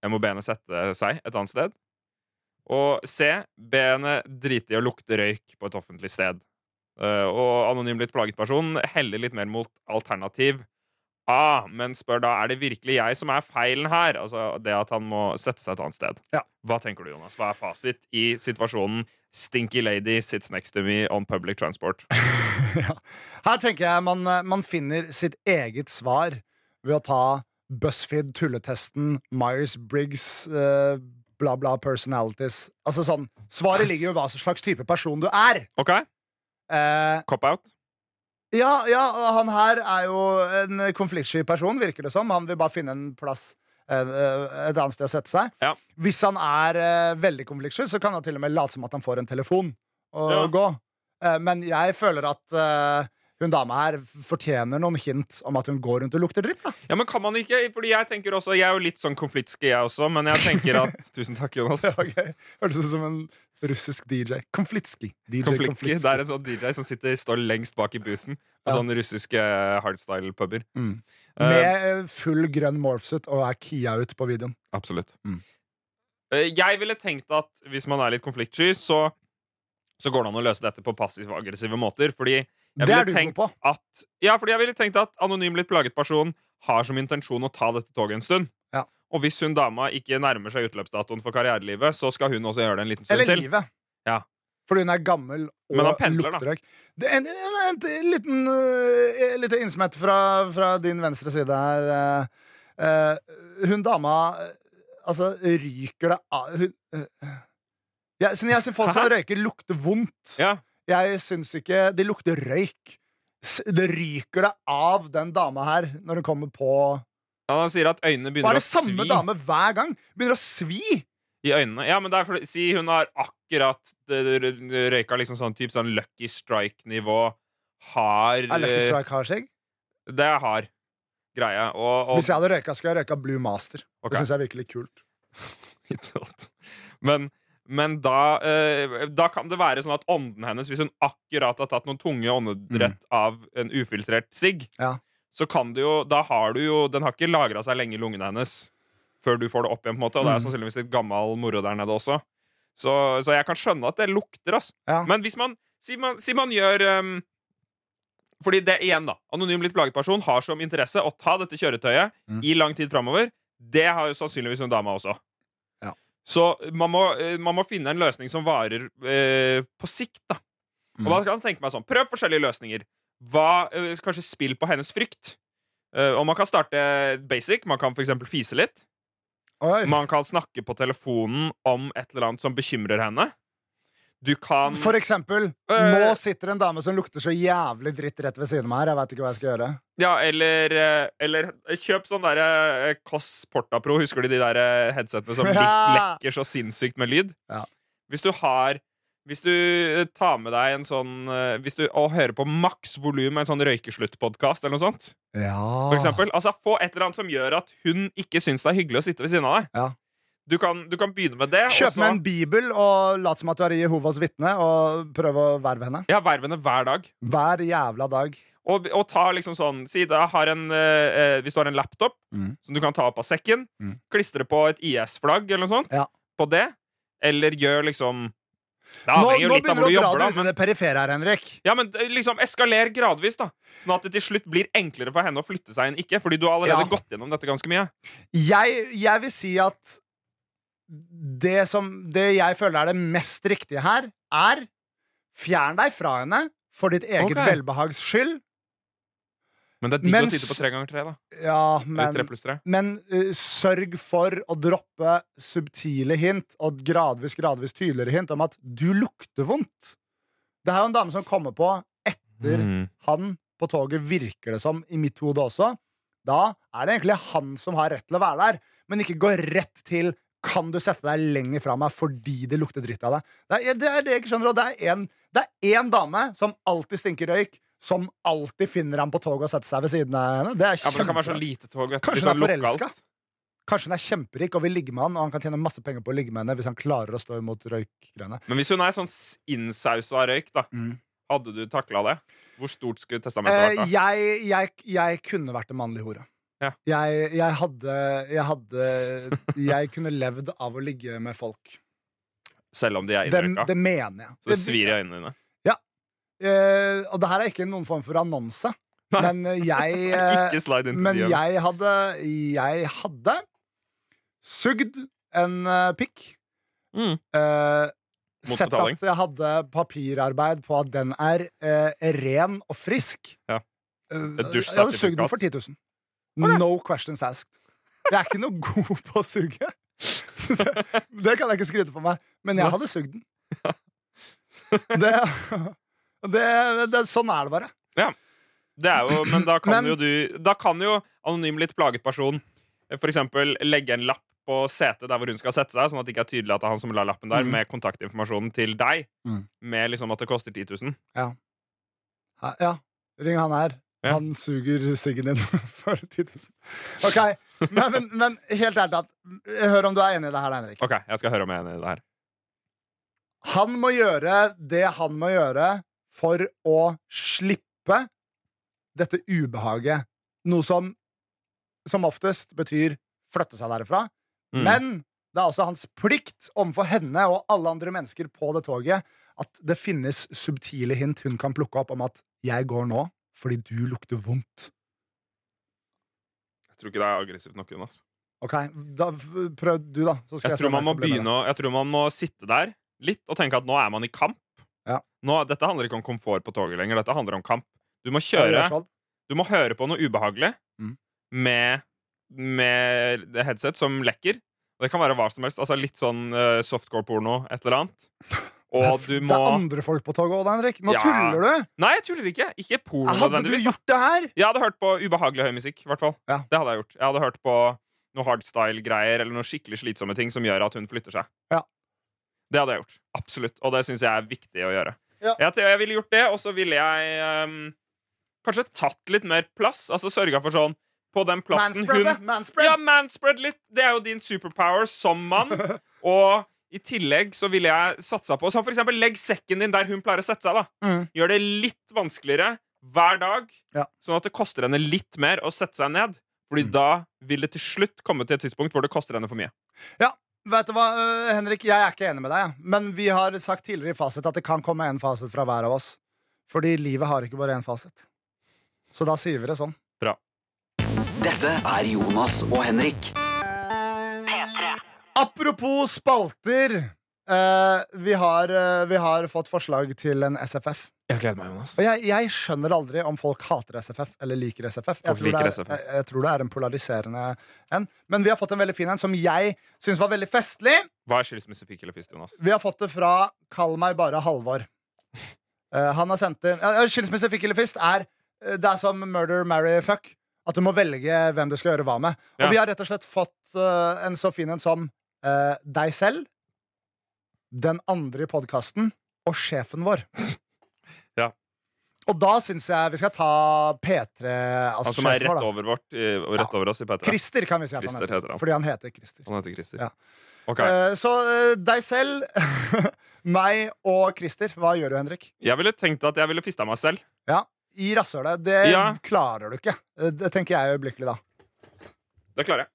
Jeg må be henne sette seg et annet sted. Og C. Be henne drite i å lukte røyk på et offentlig sted. Uh, og anonym litt plaget person heller litt mer mot alternativ A, men spør da er det virkelig jeg som er feilen her. Altså det at han må sette seg et annet sted.
Ja.
Hva tenker du, Jonas? Hva er fasit i situasjonen Stinky lady sits next to me on public transport?
ja. Her tenker jeg man, man finner sitt eget svar ved å ta BuzzFeed-tulletesten, Myers-Briggs, eh, bla, bla, personalities. Altså sånn, Svaret ligger jo i hva slags type person du er.
OK?
Eh,
Cop out?
Ja, ja, han her er jo en konfliktsky person, virker det som. Han vil bare finne en plass eh, et annet sted å sette seg.
Ja.
Hvis han er eh, veldig konfliktsky, så kan han til og med late som at han får en telefon og
Ja.
gå. Eh, men jeg føler at eh, hun dama her fortjener noen hint om at hun går rundt og lukter dritt. da
Ja, men kan man ikke? Fordi jeg tenker også Jeg er jo litt sånn konfliktske, jeg også, men jeg tenker at Tusen takk, Jonas.
okay. Hørtes ut som en russisk DJ. Konfliktski. DJ
Konfliktski. Det er en sånn DJ som sitter, står lengst bak i boothen på
Ja.
sånne russiske hardstyle-puber.
Mm.
Eh,
Med eh, full grønn morphsuit og er kia ut på videoen.
Absolutt.
Mm.
Eh, Jeg ville tenkt at hvis man er litt konfliktsky, så, så går det an å løse dette på passiv-aggressive måter. Fordi jeg
Det er du god på.
at Ja, fordi jeg ville tenkt at anonym litt plaget person har som intensjon å ta dette toget en stund.
Ja.
Og hvis hun dama ikke nærmer seg utløpsdatoen for karrierelivet, så skal hun også gjøre det en liten stund
Eller
til.
livet.
Ja.
Fordi hun er gammel og
Men han pendler, da.
lukter røyk. Det er en, en, en, en liten uh, lite innsmett fra, fra din venstre side her. Uh, uh, hun dama eh, Altså, ryker det av hun, eh, jeg, jeg syns folk som røyker, lukter vondt.
Ja.
Jeg syns ikke Det lukter røyk. Det ryker det av den dama her når hun kommer på Ja,
Han sier at øynene begynner
er
å
det samme
svi
dame hver gang? Begynner å svi!
i øynene. Ja, men det er fordi, Si hun har akkurat røyka liksom sånn type sånn Lucky Strike-nivå. Har
Er Lucky
eh,
Strike har skjegg?
Det er hard greie. Og, og
Hvis jeg hadde røyka, skulle jeg røyka Blue Master.
Okay.
Det syns jeg er virkelig kult.
Men, men da, eh, da kan det være sånn at ånden hennes, hvis hun akkurat har tatt noen tunge åndedrett av en ufiltrert sigg,
Mm. Ja.
så kan du jo Da har du jo Den har ikke lagra seg lenge i lungene hennes før du får det opp igjen, på en måte, og det er
Mm.
sannsynligvis litt gammel moro der nede også. Så, så jeg kan skjønne at det lukter, ass.
Ja.
Men hvis man Si man, si man gjør um, Fordi det igjen, da. Anonym litt plaget person har som interesse å ta dette kjøretøyet
Mm.
i lang tid framover. Det har jo sannsynligvis hun dama også. Så man må, eh, man må finne en løsning som varer eh, på sikt, da. Og da kan jeg tenke meg sånn Prøv forskjellige løsninger. Hva, eh, kanskje spill på hennes frykt. Eh, og man kan starte basic. Man kan f.eks. fise litt.
Oi.
Man kan snakke på telefonen om et eller annet som bekymrer henne. Du kan
For eksempel,
Øh.
nå sitter en dame som lukter så jævlig dritt rett ved siden av meg her. Jeg vet ikke hva jeg skal gjøre.
Ja, eller, eh, eller kjøp sånn derre Kåss Koss Portapro. Husker du de der eh, headsetene som
Ja.
lekker så sinnssykt med lyd?
Ja.
Hvis du har Hvis du tar med deg en sånn Hvis du og hører på maks volum en sånn røykeslutt-podkast eller noe sånt,
Ja.
for eksempel. Altså, få et eller annet som gjør at hun ikke syns det er hyggelig å sitte ved siden av deg.
Ja.
Du, kan, du kan begynne med det.
Kjøp med en bibel og lat som at du er Jehovas vitne, og prøv å verve henne.
Ja, verv henne hver dag.
Hver jævla dag.
Og, og ta liksom sånn Si da har en eh, eh, Hvis du har en laptop
Mm.
som du kan ta opp av sekken,
Mm.
klistre på et IS-flagg eller noe sånt
Ja.
på det, eller gjør liksom
Nå, nå begynner du å dra det ut i
Men,
det perifere her, Henrik.
ja, men eh, liksom eskaler gradvis, da. Sånn at det til slutt blir enklere for henne å flytte seg inn. Ikke, fordi du har allerede
Ja.
gått gjennom dette ganske mye.
Jeg, jeg vil si at det, som, det jeg føler er det mest riktige her, er Fjern deg fra henne for ditt eget
okay.
velbehags skyld.
Men det er digg
de
å sitte på tre ganger tre, da.
Ja, men, men uh, sørg for å droppe subtile hint og gradvis, gradvis tydeligere hint om at du lukter vondt. Det er jo en dame som kommer på etter
Mm.
han på toget, virker det som, i mitt hode også. Da er det egentlig han som har rett til å være der, men ikke gå rett til kan du sette deg lenger fra meg fordi det lukter dritt av deg? Det er det, er det jeg ikke skjønner. Og det er en- det er én dame som alltid stinker røyk, som alltid finner ham på toget og setter seg ved siden av henne. Det er
Ja, men det kan være så lite tog. Vet.
Kanskje hun er forelska? Kanskje hun er kjemperik og vil ligge med han, og han kan tjene masse penger på å ligge med henne hvis han klarer å stå imot røykgreiene.
Men hvis hun er sånn innsausa røyk, da,
Mm.
hadde du takla det? Hvor stort skulle testamentet
Eh,
vært? da?
jeg, jeg, jeg kunne vært en mannlig hore.
Ja.
Jeg, jeg hadde Jeg hadde Jeg kunne levd av å ligge med folk.
Selv om de er innrøyka.
det mener jeg.
Så det svir i øynene dine.
Eh, og det her er ikke noen form for annonse,
Nei.
men eh, jeg eh,
Ikke slide into
Men
DMs.
jeg hadde Jeg hadde sugd en uh, pikk.
Mm.
eh, sett
betaling.
at jeg hadde papirarbeid på at den er eh, ren og frisk.
Ja. Et dusjsertifikat.
jeg hadde sugd den for 10 000. No questions asked. Jeg er ikke noe god på å suge. det kan jeg ikke skryte på meg, men jeg hadde sugd den. Det, det, det, sånn er det bare.
Det er jo, men da kan
Men-
jo du Da kan jo anonym litt plaget person for eksempel legge en lapp på setet der hvor hun skal sette seg, sånn at det ikke er tydelig at det er han som la lappen der,
Mm.
med kontaktinformasjonen til deg,
Mm.
med liksom at det koster 10 000.
Ja. Ja, ring han her.
Ja.
Han suger siggen din for 10 000. Ok, men, men, men helt ærlig talt, hør om du er enig i det her, Henrik.
OK, jeg skal høre om jeg er enig i det her.
Han må gjøre det han må gjøre for å slippe dette ubehaget. Noe som som oftest betyr flytte seg derifra.
Mm.
Men det er også hans plikt overfor henne og alle andre mennesker på det toget at det finnes subtile hint hun kan plukke opp om at 'jeg går nå fordi du lukter vondt'.
Jeg tror ikke det er aggressivt nok, Jonas.
Ok, da Prøv du, da. Så skal
Jeg
jeg,
tror, man må begynne jeg tror man må sitte der litt og tenke at nå er man i kamp.
Ja.
Nå, dette handler ikke om komfort på toget lenger. Dette handler om kamp. Du må kjøre Du må høre på noe ubehagelig
Mm.
med, med headset som lekker. Det kan være hva som helst. Altså Litt sånn uh, softcore-porno, et eller annet. Og du
Det er andre folk på toget òg, Henrik. Nå
Ja.
tuller du!
Nei, jeg tuller ikke. Ikke porno
Hadde du
nødvendigvis.
gjort det her?
Jeg hadde hørt på ubehagelig høy musikk. i hvert fall
Ja.
Det hadde jeg gjort. Jeg hadde hørt på noe hardstyle-greier eller noen skikkelig slitsomme ting som gjør at hun flytter seg.
Ja.
Det hadde jeg gjort. Absolutt. Og det syns jeg er viktig å gjøre.
Ja.
Jeg, jeg ville gjort det, og så ville jeg um, kanskje tatt litt mer plass. Altså sørga for sånn På den plassen
Manspread,
hun
Manspread.
Ja, manspread litt. Det er jo din superpower som mann. Og i tillegg så ville jeg satsa på Som for eksempel legg sekken din der hun pleier å sette seg. da
Mm.
Gjør det litt vanskeligere hver dag,
Ja.
sånn at det koster henne litt mer å sette seg ned. Fordi
Mm.
da vil det til slutt komme til et tidspunkt hvor det koster henne for mye.
Ja, Vet du hva, øh, Henrik, jeg er ikke enig med deg. Men vi har sagt tidligere i fasit at det kan komme en fasit fra hver av oss. Fordi livet har ikke bare én fasit. Så da sier vi det sånn.
Dette er Jonas og Henrik.
Apropos spalter. eh, vi, har, eh, vi har fått forslag til en SFF.
Jeg gleder meg, Jonas.
Og jeg, jeg skjønner aldri om folk hater SFF eller liker SFF. Jeg
Folk
tror, det
liker
er,
SFF.
jeg, jeg tror det er en polariserende en. Men vi har fått en veldig fin en som jeg syns var veldig festlig.
Hva er skilsmissefik eller fist, Jonas?
Vi har fått det fra Kall meg bare Halvor. Eh, han har sendt inn ja, Skilsmisse fikk eller fist er eh, Det er som murder, marry, fuck. At du må velge hvem du skal gjøre hva med.
Ja.
Og vi har rett og slett fått eh, en så fin en som eh, deg selv, den andre i podkasten og sjefen vår.
Ja.
Og da syns jeg vi skal ta P3 Altså
Han som er rett,
vår,
over, vårt, i- rett over oss i P3.
Christer, kan vi si at
Christer
han heter.
heter han.
Fordi han heter Christer.
Han heter Christer.
Ja.
Okay.
Eh, så eh, deg selv, meg og Christer. Hva gjør du, Henrik?
Jeg ville tenkt at jeg ville fista meg selv.
Ja, I rasshølet. Det
Ja.
klarer du ikke. Eh, Det tenker jeg øyeblikkelig, da.
Det klarer jeg.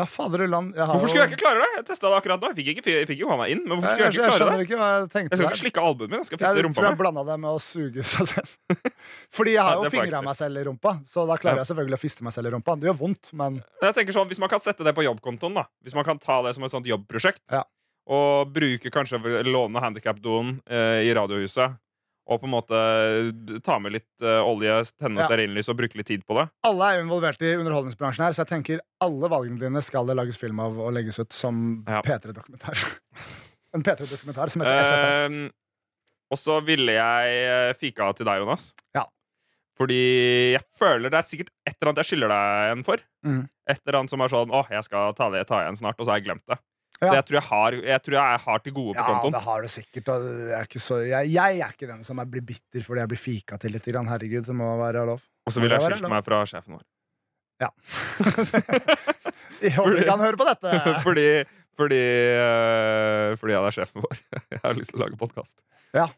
Ja, faderullan. jeg har
Hvorfor skulle jeg ikke klare det? Jeg testa det akkurat nå. Jeg fikk ikke, jeg fikk jo hånda inn. Men hvorfor
jeg,
skulle jeg
jeg,
ikke klare det?
ikke hva jeg tenkte
Jeg skal
der.
ikke slikke albuen min. Jeg skal fiste
Jeg
rumpa
tror jeg blanda det med å suge seg selv. Fordi jeg har jo fingra meg selv i rumpa, så da klarer jeg selvfølgelig å fiste meg selv i rumpa. Det gjør vondt, men
Jeg tenker sånn, Hvis man kan sette det på jobbkontoen, da Hvis man kan ta det som et sånt jobbprosjekt,
Ja.
og bruke kanskje låne handikapdoen eh, i Radiohuset, og på en måte ta med litt eh, olje, tenne
Ja.
stearinlys og bruke litt tid på det
alle er involvert i underholdningsbransjen her, så jeg tenker alle valgene dine skal det lages film av og legges ut som
Ja.
P3-dokumentar. en P3-dokumentar som heter SFF.
Eh, Og så ville jeg eh, fika til deg, Jonas.
Ja.
Fordi jeg føler det er sikkert et eller annet jeg skylder deg en for.
Mm.
Et eller annet som er sånn åh, jeg skal ta det ta igjen snart, og så har jeg glemt det.
Ja.
Så jeg tror jeg, har, jeg tror jeg har til gode på
Ja,
kontoen.
det har du sikkert. Er ikke så, jeg, jeg er ikke den som blir bitter fordi jeg blir fika til litt. Grann. Herregud, det må være lov.
Og så
vil
jeg
skilte
meg fra sjefen vår. Ja.
Jeg håper ikke han hører på dette.
fordi fordi, øh, fordi han er sjefen vår. jeg har lyst til å lage podkast.
Ja,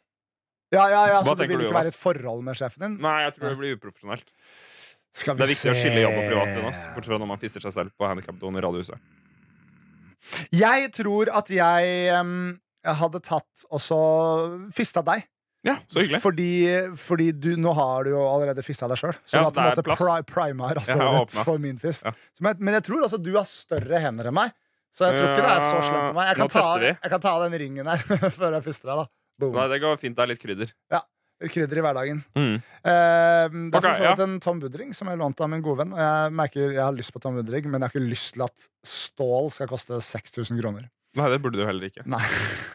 ja, ja,
ja,
Så du
vil
vil
du,
ikke være et forhold med sjefen din?
Nei, jeg tror det blir uprofesjonelt. Det er viktig å skille jobb og privat. Jonas. Bortsett fra når man fister seg selv på handikapdoen i Radiohuset.
Jeg tror at jeg um, hadde tatt og så fista deg.
Ja, så hyggelig.
Fordi, fordi du, nå har du jo allerede fista deg sjøl. Så
Ja,
du har på en måte pri primer altså, rett for min fist.
Ja.
Jeg, men jeg tror også du har større hender enn meg. Så jeg tror ikke det er så slemt på meg. Jeg kan, ta, jeg kan ta den ringen her før jeg fister deg. da Boom.
Nei, det går fint. Det er litt krydder.
Krydder i hverdagen.
Mm.
Eh, det er
Ok,
for så
ja.
en Tom Budring som jeg lånte av min gode venn. Og jeg merker jeg har lyst på Tom Budring, men jeg har ikke lyst til at stål skal koste 6000 kroner.
Nei, det burde du heller ikke.
Nei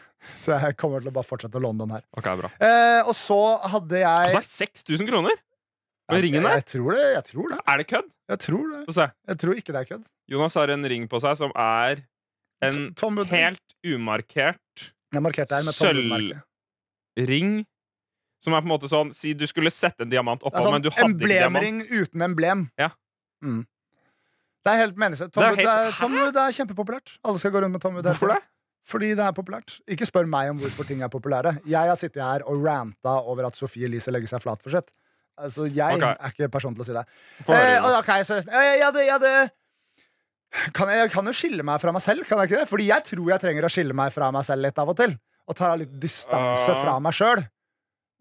Så jeg kommer til å bare fortsette å låne den her.
Ok, bra.
Eh, og så hadde jeg
Kosta 6000 kroner? Med ringen der?
jeg tror det. Jeg tror det.
Er det kødd?
Jeg tror det.
Få se.
Jeg tror ikke det er kødd.
Jonas har en ring på seg som er en helt umarkert
Jeg
Som er på en måte sånn Si du skulle sette en diamant oppå,
sånn
men du hadde ikke diamant.
emblemring uten emblem.
Ja.
Mm. Det er helt meningsløst. Tom,
Det er helt-
er, er kjempepopulært. Alle skal gå rundt med Tom Wood.
Hvorfor det?
Fordi det er populært. Ikke spør meg om hvorfor ting er populære. Jeg har sittet her og ranta over at Sophie Elise legger seg flat for sitt. Altså, jeg
okay.
er ikke person til å si det. Eh,
Jonas.
ok, så jeg, ja, det, ja, det. kan jeg, jeg kan jo skille meg fra meg selv, kan jeg ikke det? Fordi jeg tror jeg trenger å skille meg fra meg selv litt av og til. Og ta litt distanse
Ah.
fra meg sjøl.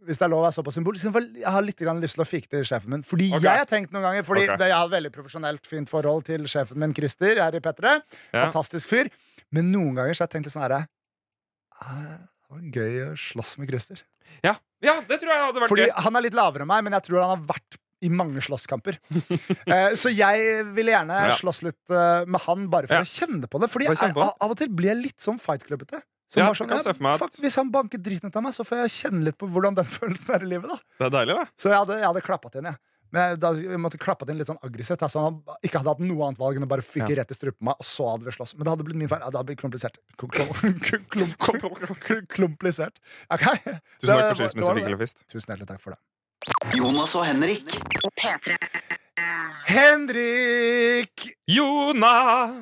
Hvis det er lov å være såpass symbolisk. Jeg har litt lyst til å fike til sjefen min. Fordi
okay.
jeg har tenkt noen ganger Fordi okay. jeg har et veldig profesjonelt fint forhold til sjefen min, Christer, her i P3.
Ja.
Fantastisk fyr. Men noen ganger så har jeg tenkt litt sånn herre «Ah, Det var gøy å slåss med Christer.
Ja. ja, det tror jeg hadde vært
Fordi
gøy.
han er litt lavere enn meg, men jeg tror han har vært i mange slåsskamper. uh, så jeg ville gjerne
Ja.
slåss litt uh, med han, bare for å kjenne på det. Fordi jeg, av og til blir jeg litt sånn fight-klubbete. Som
Ja,
var sånn,
jeg meg at-
fuck, Hvis han banker driten ut av meg, så får jeg kjenne litt på hvordan den følelsen er i livet. da
Det er deilig, da.
Så jeg hadde, jeg hadde klappa til inn, jeg. Men jeg, da, jeg måtte klappa til inn litt sånn aggressivt. Så han ikke hadde hatt noe annet valg enn å bare fyke
Ja.
rett i strupen på meg, og så hadde vi slåss. Men det hadde blitt min feil. Ja, Det hadde blitt komplisert. Klum- klum- klum- klum- Klumplisert. Ok?
Tusen takk for
var-
skilsmisse,
det var det.
Vinkel og Fist.
Tusen hjertelig takk for det.
Jonas og Henrik.
Henrik!
Jona!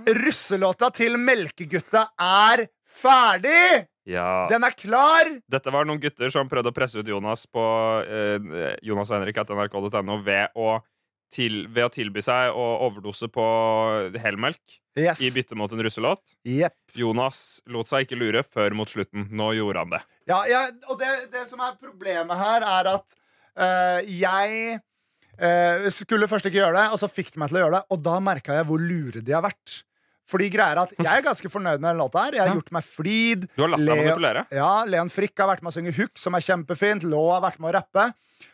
Russelåta til Melkegutta er ferdig!
Ja.
Den er klar!
Dette var noen gutter som prøvde å presse ut Jonas på eh, Jonas og Henrik etter nrk.no ved, å til, ved å tilby seg å overdose på helmelk
Yes.
i bytte mot en russelåt.
Yep.
Jonas lot seg ikke lure før mot slutten. Nå gjorde han det.
Ja, ja, og det, det som er problemet her, er at øh, jeg øh, skulle først ikke gjøre det, og så fikk de meg til å gjøre det, og da merka jeg hvor lure de har vært. Fordi greia er at Jeg er ganske fornøyd med den låta. her Jeg har
Ja.
gjort meg flid.
Du har latt deg manipulere.
Ja, Leon Frikk har vært med å synge Hook, som er kjempefint. Lå har vært med å rappe.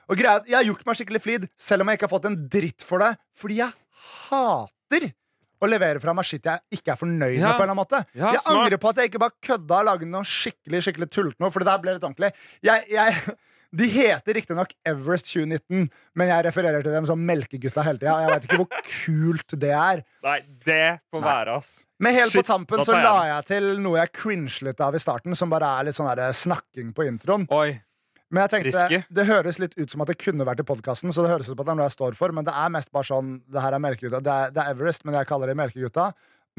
Og greia er at Jeg har gjort meg skikkelig flid, selv om jeg ikke har fått en dritt for det. Fordi jeg hater å levere fra meg shit jeg ikke er fornøyd
Ja.
med. på en eller annen måte
Ja,
Jeg
smart.
angrer på at jeg ikke bare kødda og lagde noe skikkelig skikkelig tullete noe. For det der ble litt ordentlig jeg, jeg, De heter riktignok Everest 2019, men jeg refererer til dem som Melkegutta hele tida. Jeg veit ikke hvor kult det er.
Nei, det får være, ass.
Men helt
Shit,
på tampen så la jeg til noe jeg cringet av i starten, som bare er litt sånn snakking på introen.
Oi.
Men jeg tenkte,
Riske.
Det høres litt ut som at det kunne vært i podkasten, så det høres ut som at det er noe jeg står for, men det er mest bare sånn Det her er Melkegutta. Det er, det er Everest, men jeg kaller det Melkegutta.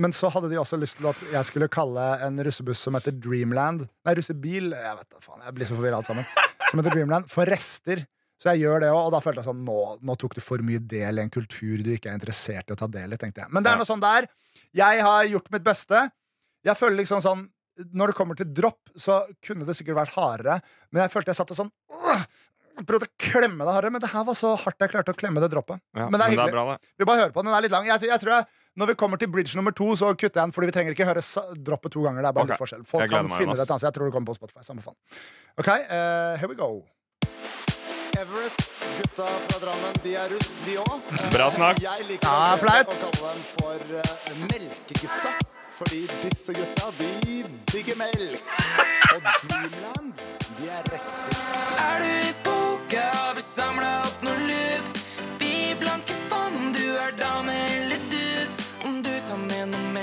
Men så hadde de også lyst til at jeg skulle kalle en russebuss som heter Dreamland Nei, russebil. Jeg vet da faen, jeg blir så forvirra alt sammen. Som heter Dreamland. For rester. Så jeg gjør det òg, og da følte jeg sånn nå, nå tok du for mye del i en kultur du ikke er interessert i å ta del i, tenkte jeg. Men det er noe sånn det er. Jeg har gjort mitt beste. Jeg føler liksom sånn Når det kommer til dropp, så kunne det sikkert vært hardere, men jeg følte jeg satt og sånn øh, Prøvde å klemme det hardere, men det her var så hardt jeg klarte å klemme det droppet.
Ja,
Men det er hyggelig.
bra, det.
Vi bare hører på den. Den er litt lang. Jeg, tror- jeg tror jeg, når vi kommer til bridge nummer to, så kutter jeg den, fordi vi trenger ikke høre sa- droppet to ganger. Det er bare
okay.
litt forskjell. Folk kan
meg,
finne det et annet sted. Jeg tror det kommer på Spotify. Samme faen. Ok, uh, here we go. Everest, gutta fra Drammen, de er russ, de òg.
Bra snakk.
Jeg liker
Ja, flaut.
å kalle dem for uh, melkegutta. Fordi disse gutta, de digger melk. Og Dreamland, de er rester.
Er du i boka, har vi samla opp noe lup? Vi blanke fond, du er dame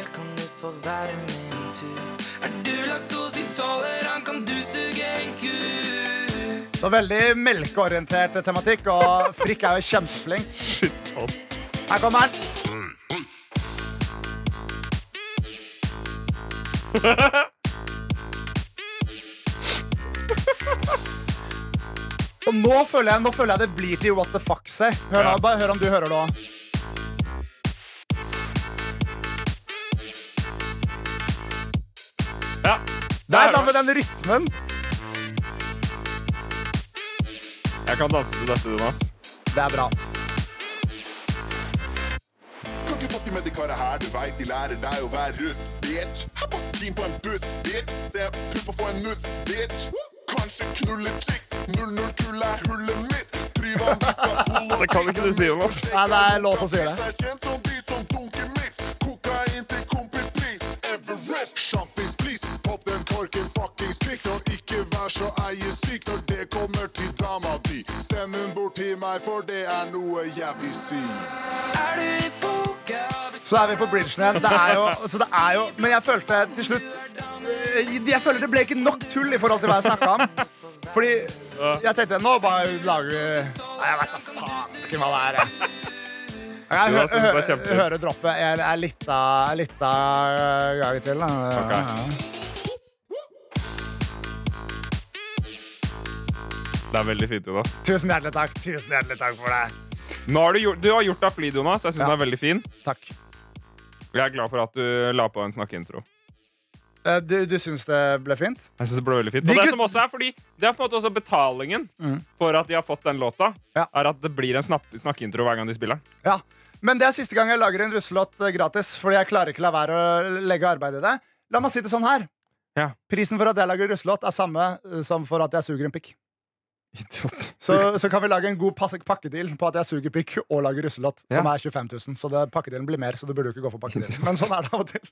med kan du få være med en tur. Er du laktoseintolerant, kan du suge en ku.
Så veldig melkeorientert tematikk, og Frikk er jo kjempeflink.
Shit, ass.
Her kommer han. Og nå føler, jeg, nå føler jeg det blir til What the fuck seg. Hør,
Ja.
hør om du hører det òg.
Ja.
Nei, da med den rytmen.
Jeg kan danse til dette, Jonas.
Det er bra.
Kan ikke fucke med de karene her, du veit de lærer deg å være russ, bitch. Hopp inn på en buss, bitch. Se pupp og få en nuss, bitch. Kanskje knulle chicks. 00-kull er hullet mitt. Tryvann, vi skal pulle
Det kan ikke du si, Jonas.
Nei, det er som sier det.
Er de som dunker mitt. Kokain til kompispris. Everest, ikke er jeg syk når det kommer til dama di. Send hun bort til meg, for det er noe jeg vil si.
Er du i boka?
Så er vi på bridgen igjen. Det er jo, så det er jo Men jeg følte til slutt Jeg føler det ble ikke nok tull i forhold til hva jeg snakka om. Fordi jeg tenkte nå bare lager vi Nei, jeg vet da faen ikke hva det er. jeg. Hø hø hører droppet. Jeg er litt av litt av gang til. Da.
Ok. Det er veldig fint, Jonas.
Tusen hjertelig takk. Tusen hjertelig takk for det.
Nå har du, gjort, du har gjort deg flid, Jonas. Jeg syns
Ja.
den er veldig fin.
Takk.
Jeg er glad for at du la på en snakkeintro.
Eh, Du, du syns det ble fint?
Jeg synes det ble veldig fint
De
Og det som også er fordi Det er på en måte også betalingen for at de har fått den låta.
Ja.
Er at det blir en snakkeintro hver gang de spiller den.
Ja. Men det er siste gang jeg lager en russelåt eh, gratis, fordi jeg klarer ikke la være å legge arbeid i det. La meg si det sånn her.
Ja.
Prisen for at jeg lager russelåt, er samme eh, som for at jeg suger en pikk.
Idiot.
Så, så kan vi lage en god pakkedeal på at jeg suger pikk og lager russelåt, som er 25 000. Så det, pakkedealen blir mer, så du burde jo ikke gå for pakkedelen. Men sånn er det av og til.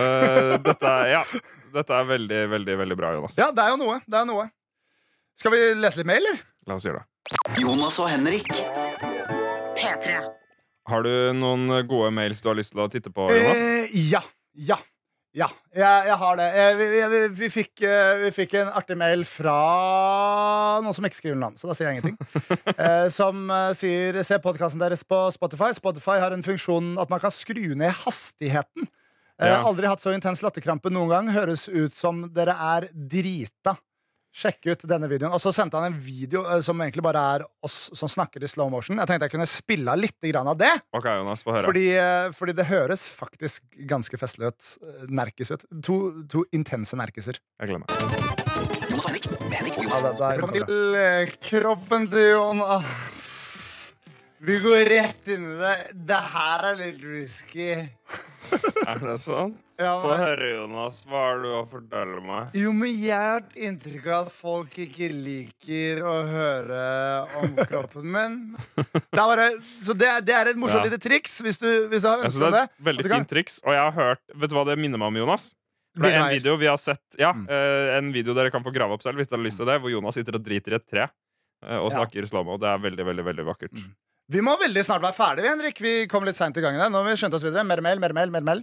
uh, dette, er, ja, dette er veldig, veldig veldig bra, Jonas.
Ja, det er jo noe. Det er noe. Skal vi lese litt mail, eller?
La oss gjøre det.
Jonas og Henrik.
P3.
Har du noen gode mails du har lyst til å titte på, Jonas?
Eh, ja. Ja. Ja, jeg, jeg har det. Jeg, vi, vi, vi, vi, fikk, eh, vi fikk en artig mail fra noen som ikke skriver navn, så da sier jeg ingenting. Eh, som eh, sier Se podkasten deres på Spotify. Spotify har en funksjon at man kan skru ned hastigheten. Eh,
Ja.
Aldri hatt så intens latterkrampe noen gang. Høres ut som dere er drita. Sjekk ut denne videoen. Og så sendte han en video eh, som egentlig bare er oss som snakker i slow motion. Jeg tenkte jeg kunne spille av litt av det.
Ok, Jonas, få høre.
Fordi, eh, fordi det høres faktisk ganske festlig ut. Eh, Nerkis ut. To, to intense nerkiser.
Jeg gleder meg.
Jonas Henrik Henrik og
Ja,
Jonas.
det, det er Velkommen til eh, kroppen til Jonas. Vi går rett inn i det. Det her er litt risky.
Er det sånn?
Ja,
Få høre, Jonas. Hva har du å fortelle meg?
jo, men jeg har hatt inntrykk av at folk ikke liker å høre om kroppen min. Det er bare, så det, er- det er et morsomt
Ja.
lite triks hvis du, hvis du har ønske om
det
det.
er et veldig fint triks. Og jeg har hørt Vet du hva det minner meg om, Jonas? Det er en video vi har sett Ja,
Mm.
eh, en video dere kan få grave opp selv hvis dere har lyst til det, hvor Jonas sitter og driter i et tre og og
Ja.
snakker slow-mo. Det er veldig, veldig veldig vakkert.
Vi må veldig snart være ferdige, Henrik. Vi kom litt seint i gang. Nå har vi skjønt oss videre. Mer mail, mer mail, mer mail.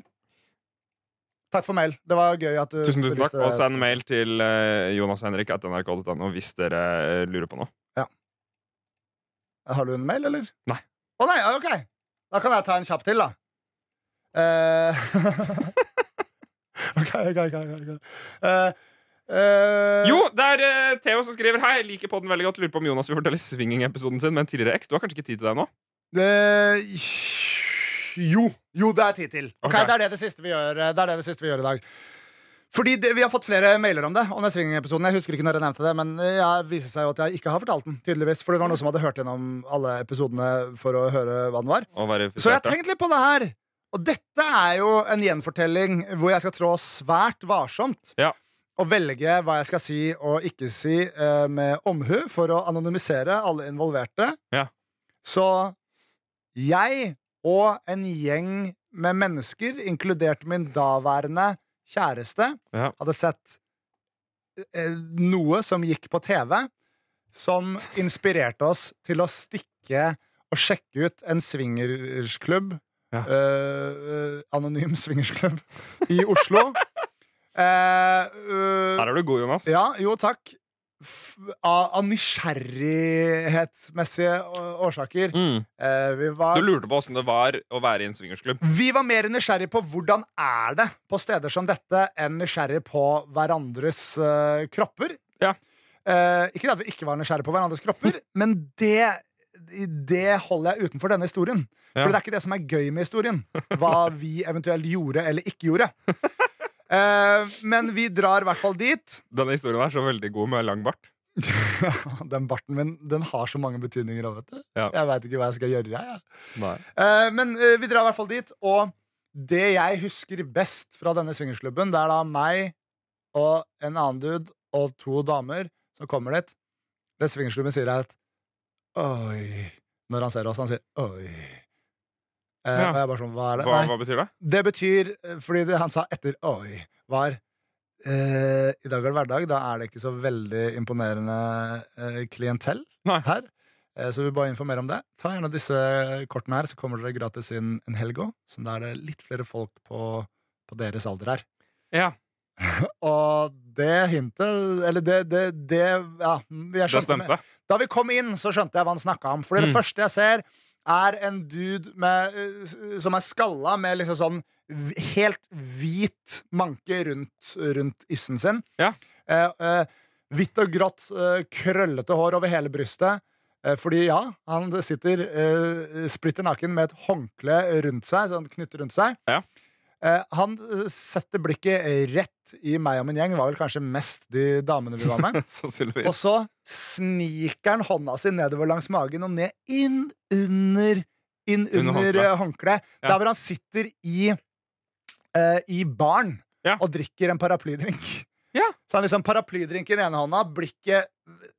Takk for mail. Det var gøy at du
Tusen, tusen takk. Og send mail til uh, jonashenrik.nrk.no hvis dere eh, lurer på noe.
Har du en mail, eller?
Nei.
Å nei, ok. Da kan jeg ta en kjapp til, da. Uh... ok, ok, ok. ok. Eh, eh,
Jo, det er uh, Theo som skriver Hei, liker podden veldig godt. Lurer på om Jonas vil fortelle swinging-episoden sin med en tidligere eks. Du har kanskje ikke tid til det nå?
Uh, jo. Jo, det er tid til. Okay.
Okay,
Det er det, det gjør Det er det, det siste vi gjør i dag. Fordi det, Vi har fått flere mailer om det. Om den swinging-episoden Jeg husker ikke når jeg nevnte det, men det viser seg jo at jeg ikke har fortalt den. tydeligvis For det var noen som hadde hørt gjennom alle episodene for å høre hva den var. Så jeg har tenkt litt på det her. Og dette er jo en gjenfortelling hvor jeg skal trå svært varsomt.
Ja.
Og velge hva jeg skal si og ikke si eh, med omhu for å anonymisere alle involverte.
Ja.
Så jeg og en gjeng med mennesker, inkludert min daværende kjæreste,
Ja.
hadde sett eh, noe som gikk på TV, som inspirerte oss til å stikke og sjekke ut en swingersklubb.
Ja.
eh, eh, anonym swingersklubb i Oslo. Eh,
Her er du god, Jonas.
ja, jo, takk. F av, av nysgjerrighetsmessige årsaker.
Mm.
Uh, vi var
Du lurte på åssen det var å være i en swingersklubb.
vi var mer nysgjerrig på hvordan er det på steder som dette, enn nysgjerrig på hverandres uh, kropper.
Ja.
Ikke at vi ikke var nysgjerrig på hverandres kropper, men det, det holder jeg utenfor denne historien.
Ja.
For det er ikke det som er gøy med historien. Hva vi eventuelt gjorde eller ikke gjorde. Eh, men vi drar i hvert fall dit.
Denne historien er så veldig god med lang bart.
Den barten min den har så mange betydninger. også, Vet du.
Ja.
Jeg veit ikke hva jeg skal gjøre. Jeg. Eh, men uh, vi drar i hvert fall dit. Og det jeg husker best fra denne swingersklubben, det er da meg og en annen dude og to damer som kommer dit. Det swingersklubben sier, er at Oi Når han ser oss, han sier oi. Eh,
Ja.
Og jeg bare sånn, hva er det?
Hva,
Nei,
hva betyr det?
det betyr, eh, fordi det han sa etter oi, var uh, I dag er det hverdag, da er det ikke så veldig imponerende uh, klientell
Nei.
her. Så vi vil bare informere om det. Ta gjerne disse kortene her, så kommer dere gratis inn en helg òg. Så da er det litt flere folk på, på deres alder her.
Ja,
Og det hintet Eller det, det, det Ja, jeg skjønte
stemte.
da vi kom inn, så skjønte jeg hva han snakka om. For det
Mm.
første jeg ser, er en dude med, eh, som er skalla med liksom sånn helt hvit manke rundt, rundt issen sin.
Ja.
Eh, eh, hvitt og grått, eh, krøllete hår over hele brystet. Eh, fordi ja, han sitter eh, splitter naken med et håndkle rundt seg, sånn knyttet rundt seg.
Ja.
Eh, han eh, setter blikket rett i meg og min gjeng. Det var vel kanskje mest de damene vi var med. Og så sniker han hånda si nedover langs magen og ned inn under Inn
Under
under
håndkleet.
eh.
Ja.
Der hvor han sitter i uh, I baren
Ja.
og drikker en paraplydrink.
Ja.
Så han liksom paraplydrink i den ene hånda, blikket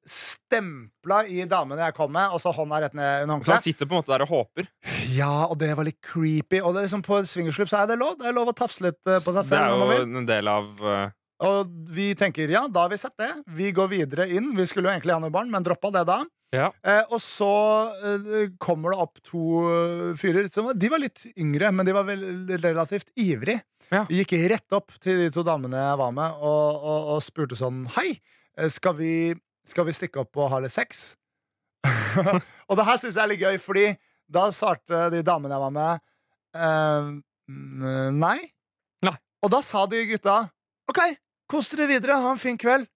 stempla i damene jeg kom med, og så hånda rett ned under
Så han sitter på en måte der og håper.
Ja, og det var litt creepy. Og det liksom på swingerslupp så er det lov. Det er lov å tafse litt eh, på seg selv. Det er
jo en del av Uh...
Og vi tenker ja, da har vi sett det. Vi går videre inn. Vi skulle jo egentlig ha noe barn, men droppa det da.
Ja.
Eh, og så eh, kommer det opp to eh, fyrer. Som, de var litt yngre, men de var vel relativt ivrig.
Ja.
Gikk rett opp til de to damene jeg var med, og, og, og spurte sånn Hei, eh, skal vi, skal vi stikke opp og ha litt sex? og det her syns jeg er litt gøy, fordi da svarte de damene jeg var med, eh, mm, nei.
Nei.
Og da sa de gutta OK, kos dere videre, ha en fin kveld.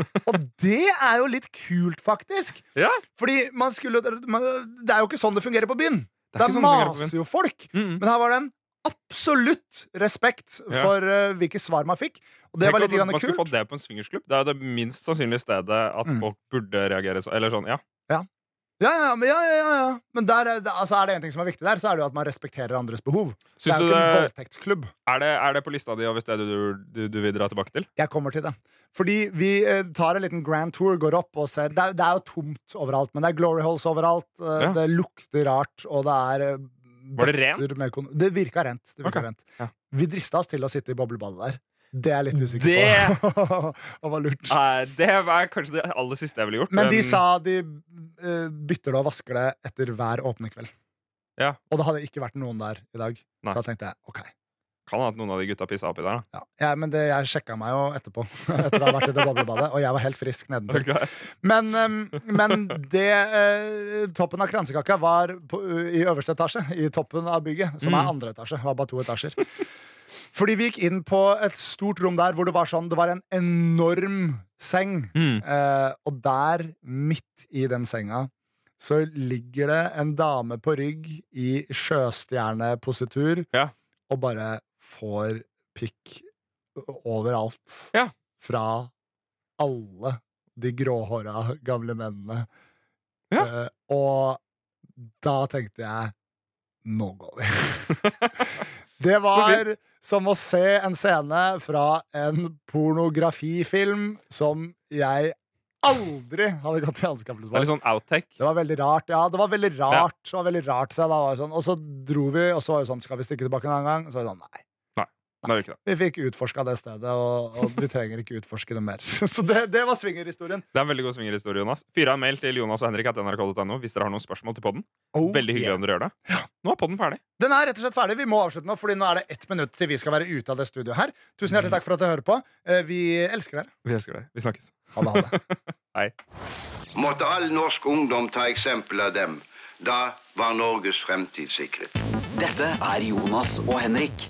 Og det er jo litt kult, faktisk.
Ja.
Fordi man skulle man, Det er jo ikke sånn det fungerer på byen.
Det er
Der
sånn
maser jo folk.
Mm.
Men her var det en absolutt respekt for uh, hvilke svar man fikk. Og det
Tenk
var litt grann
Man skulle
kult.
fått det på en swingersklubb. Det er det minst sannsynlige stedet at
Mm.
folk burde reagere så, Eller sånn, ja.
Ja, ja, ja, ja, ja, ja. men der, er altså, er det en ting som er viktig der, så er det jo at man respekterer andres behov. det er jo ikke en voldtektsklubb.
er, det, er det på lista di over stedet du, du, du vil dra tilbake til?
Jeg kommer til det. Fordi vi eh, tar en liten grand tour, går opp og ser Det er, det er jo tomt overalt, men det er glory holes overalt. eh. Det lukter rart, og det er eh,
Var det rent?
Det virka rent. Det virka
okay.
rent.
ja.
Vi drista oss til å sitte i boblebadet der. Det er jeg litt usikker
Det-
på. det var lurt.
Nei, det er kanskje det aller siste jeg ville gjort.
Men de sa de uh, bytter det og vasker det etter hver åpne kveld.
Ja.
Og det hadde ikke vært noen der i dag.
Nei.
Så da tenkte jeg ok.
Kan hende at noen av de gutta pissa oppi der. da
Ja. Ja, men det, jeg sjekka meg jo etterpå, etter å ha vært i det boblebadet, og jeg var helt frisk nedentil.
Okay.
Men, um, men det eh, Toppen av kransekaka var på, i øverste etasje, i toppen av bygget, som er
Mm.
andre etasje. Var bare to etasjer. Fordi vi gikk inn på et stort rom der hvor det var sånn Det var en enorm seng.
Mm.
Eh, og der, midt i den senga, så ligger det en dame på rygg i sjøstjernepositur
Ja.
og bare får pikk overalt.
Ja.
Fra alle de gråhåra gamle mennene.
Ja.
Eh, og da tenkte jeg nå går vi. Det var som å se en scene fra en pornografifilm som jeg aldri hadde gått i anskaffelse
Det er litt sånn outtake.
Det var veldig rart. Ja, det var veldig rart. Det var veldig rart så sånn. Og så dro vi, og så var det sånn Skal vi stikke tilbake en annen gang? Og så var det sånn, nei.
Ikke det.
Vi fikk utforska det stedet, og, og vi trenger ikke utforske det mer. Så det, det var swingerhistorien.
Det er en veldig god swingerhistorie, Jonas. Fyr av en mail til Jonas og Henrik at nrk.no hvis dere har noen spørsmål til podden.
Oh,
Veldig hyggelig
yeah.
om dere gjør det. Nå er podden ferdig.
Den er rett og slett ferdig. Vi må avslutte nå, Fordi nå er det ett minutt til vi skal være ute av det studioet her. Tusen hjertelig takk for at dere hører på. Eh, Vi elsker dere.
Vi elsker dere. Vi snakkes.
Ha det. Ha det.
Hei.
Måtte all norsk ungdom ta eksempel av dem. Da var Norges fremtid sikret.
Dette er Jonas og Henrik.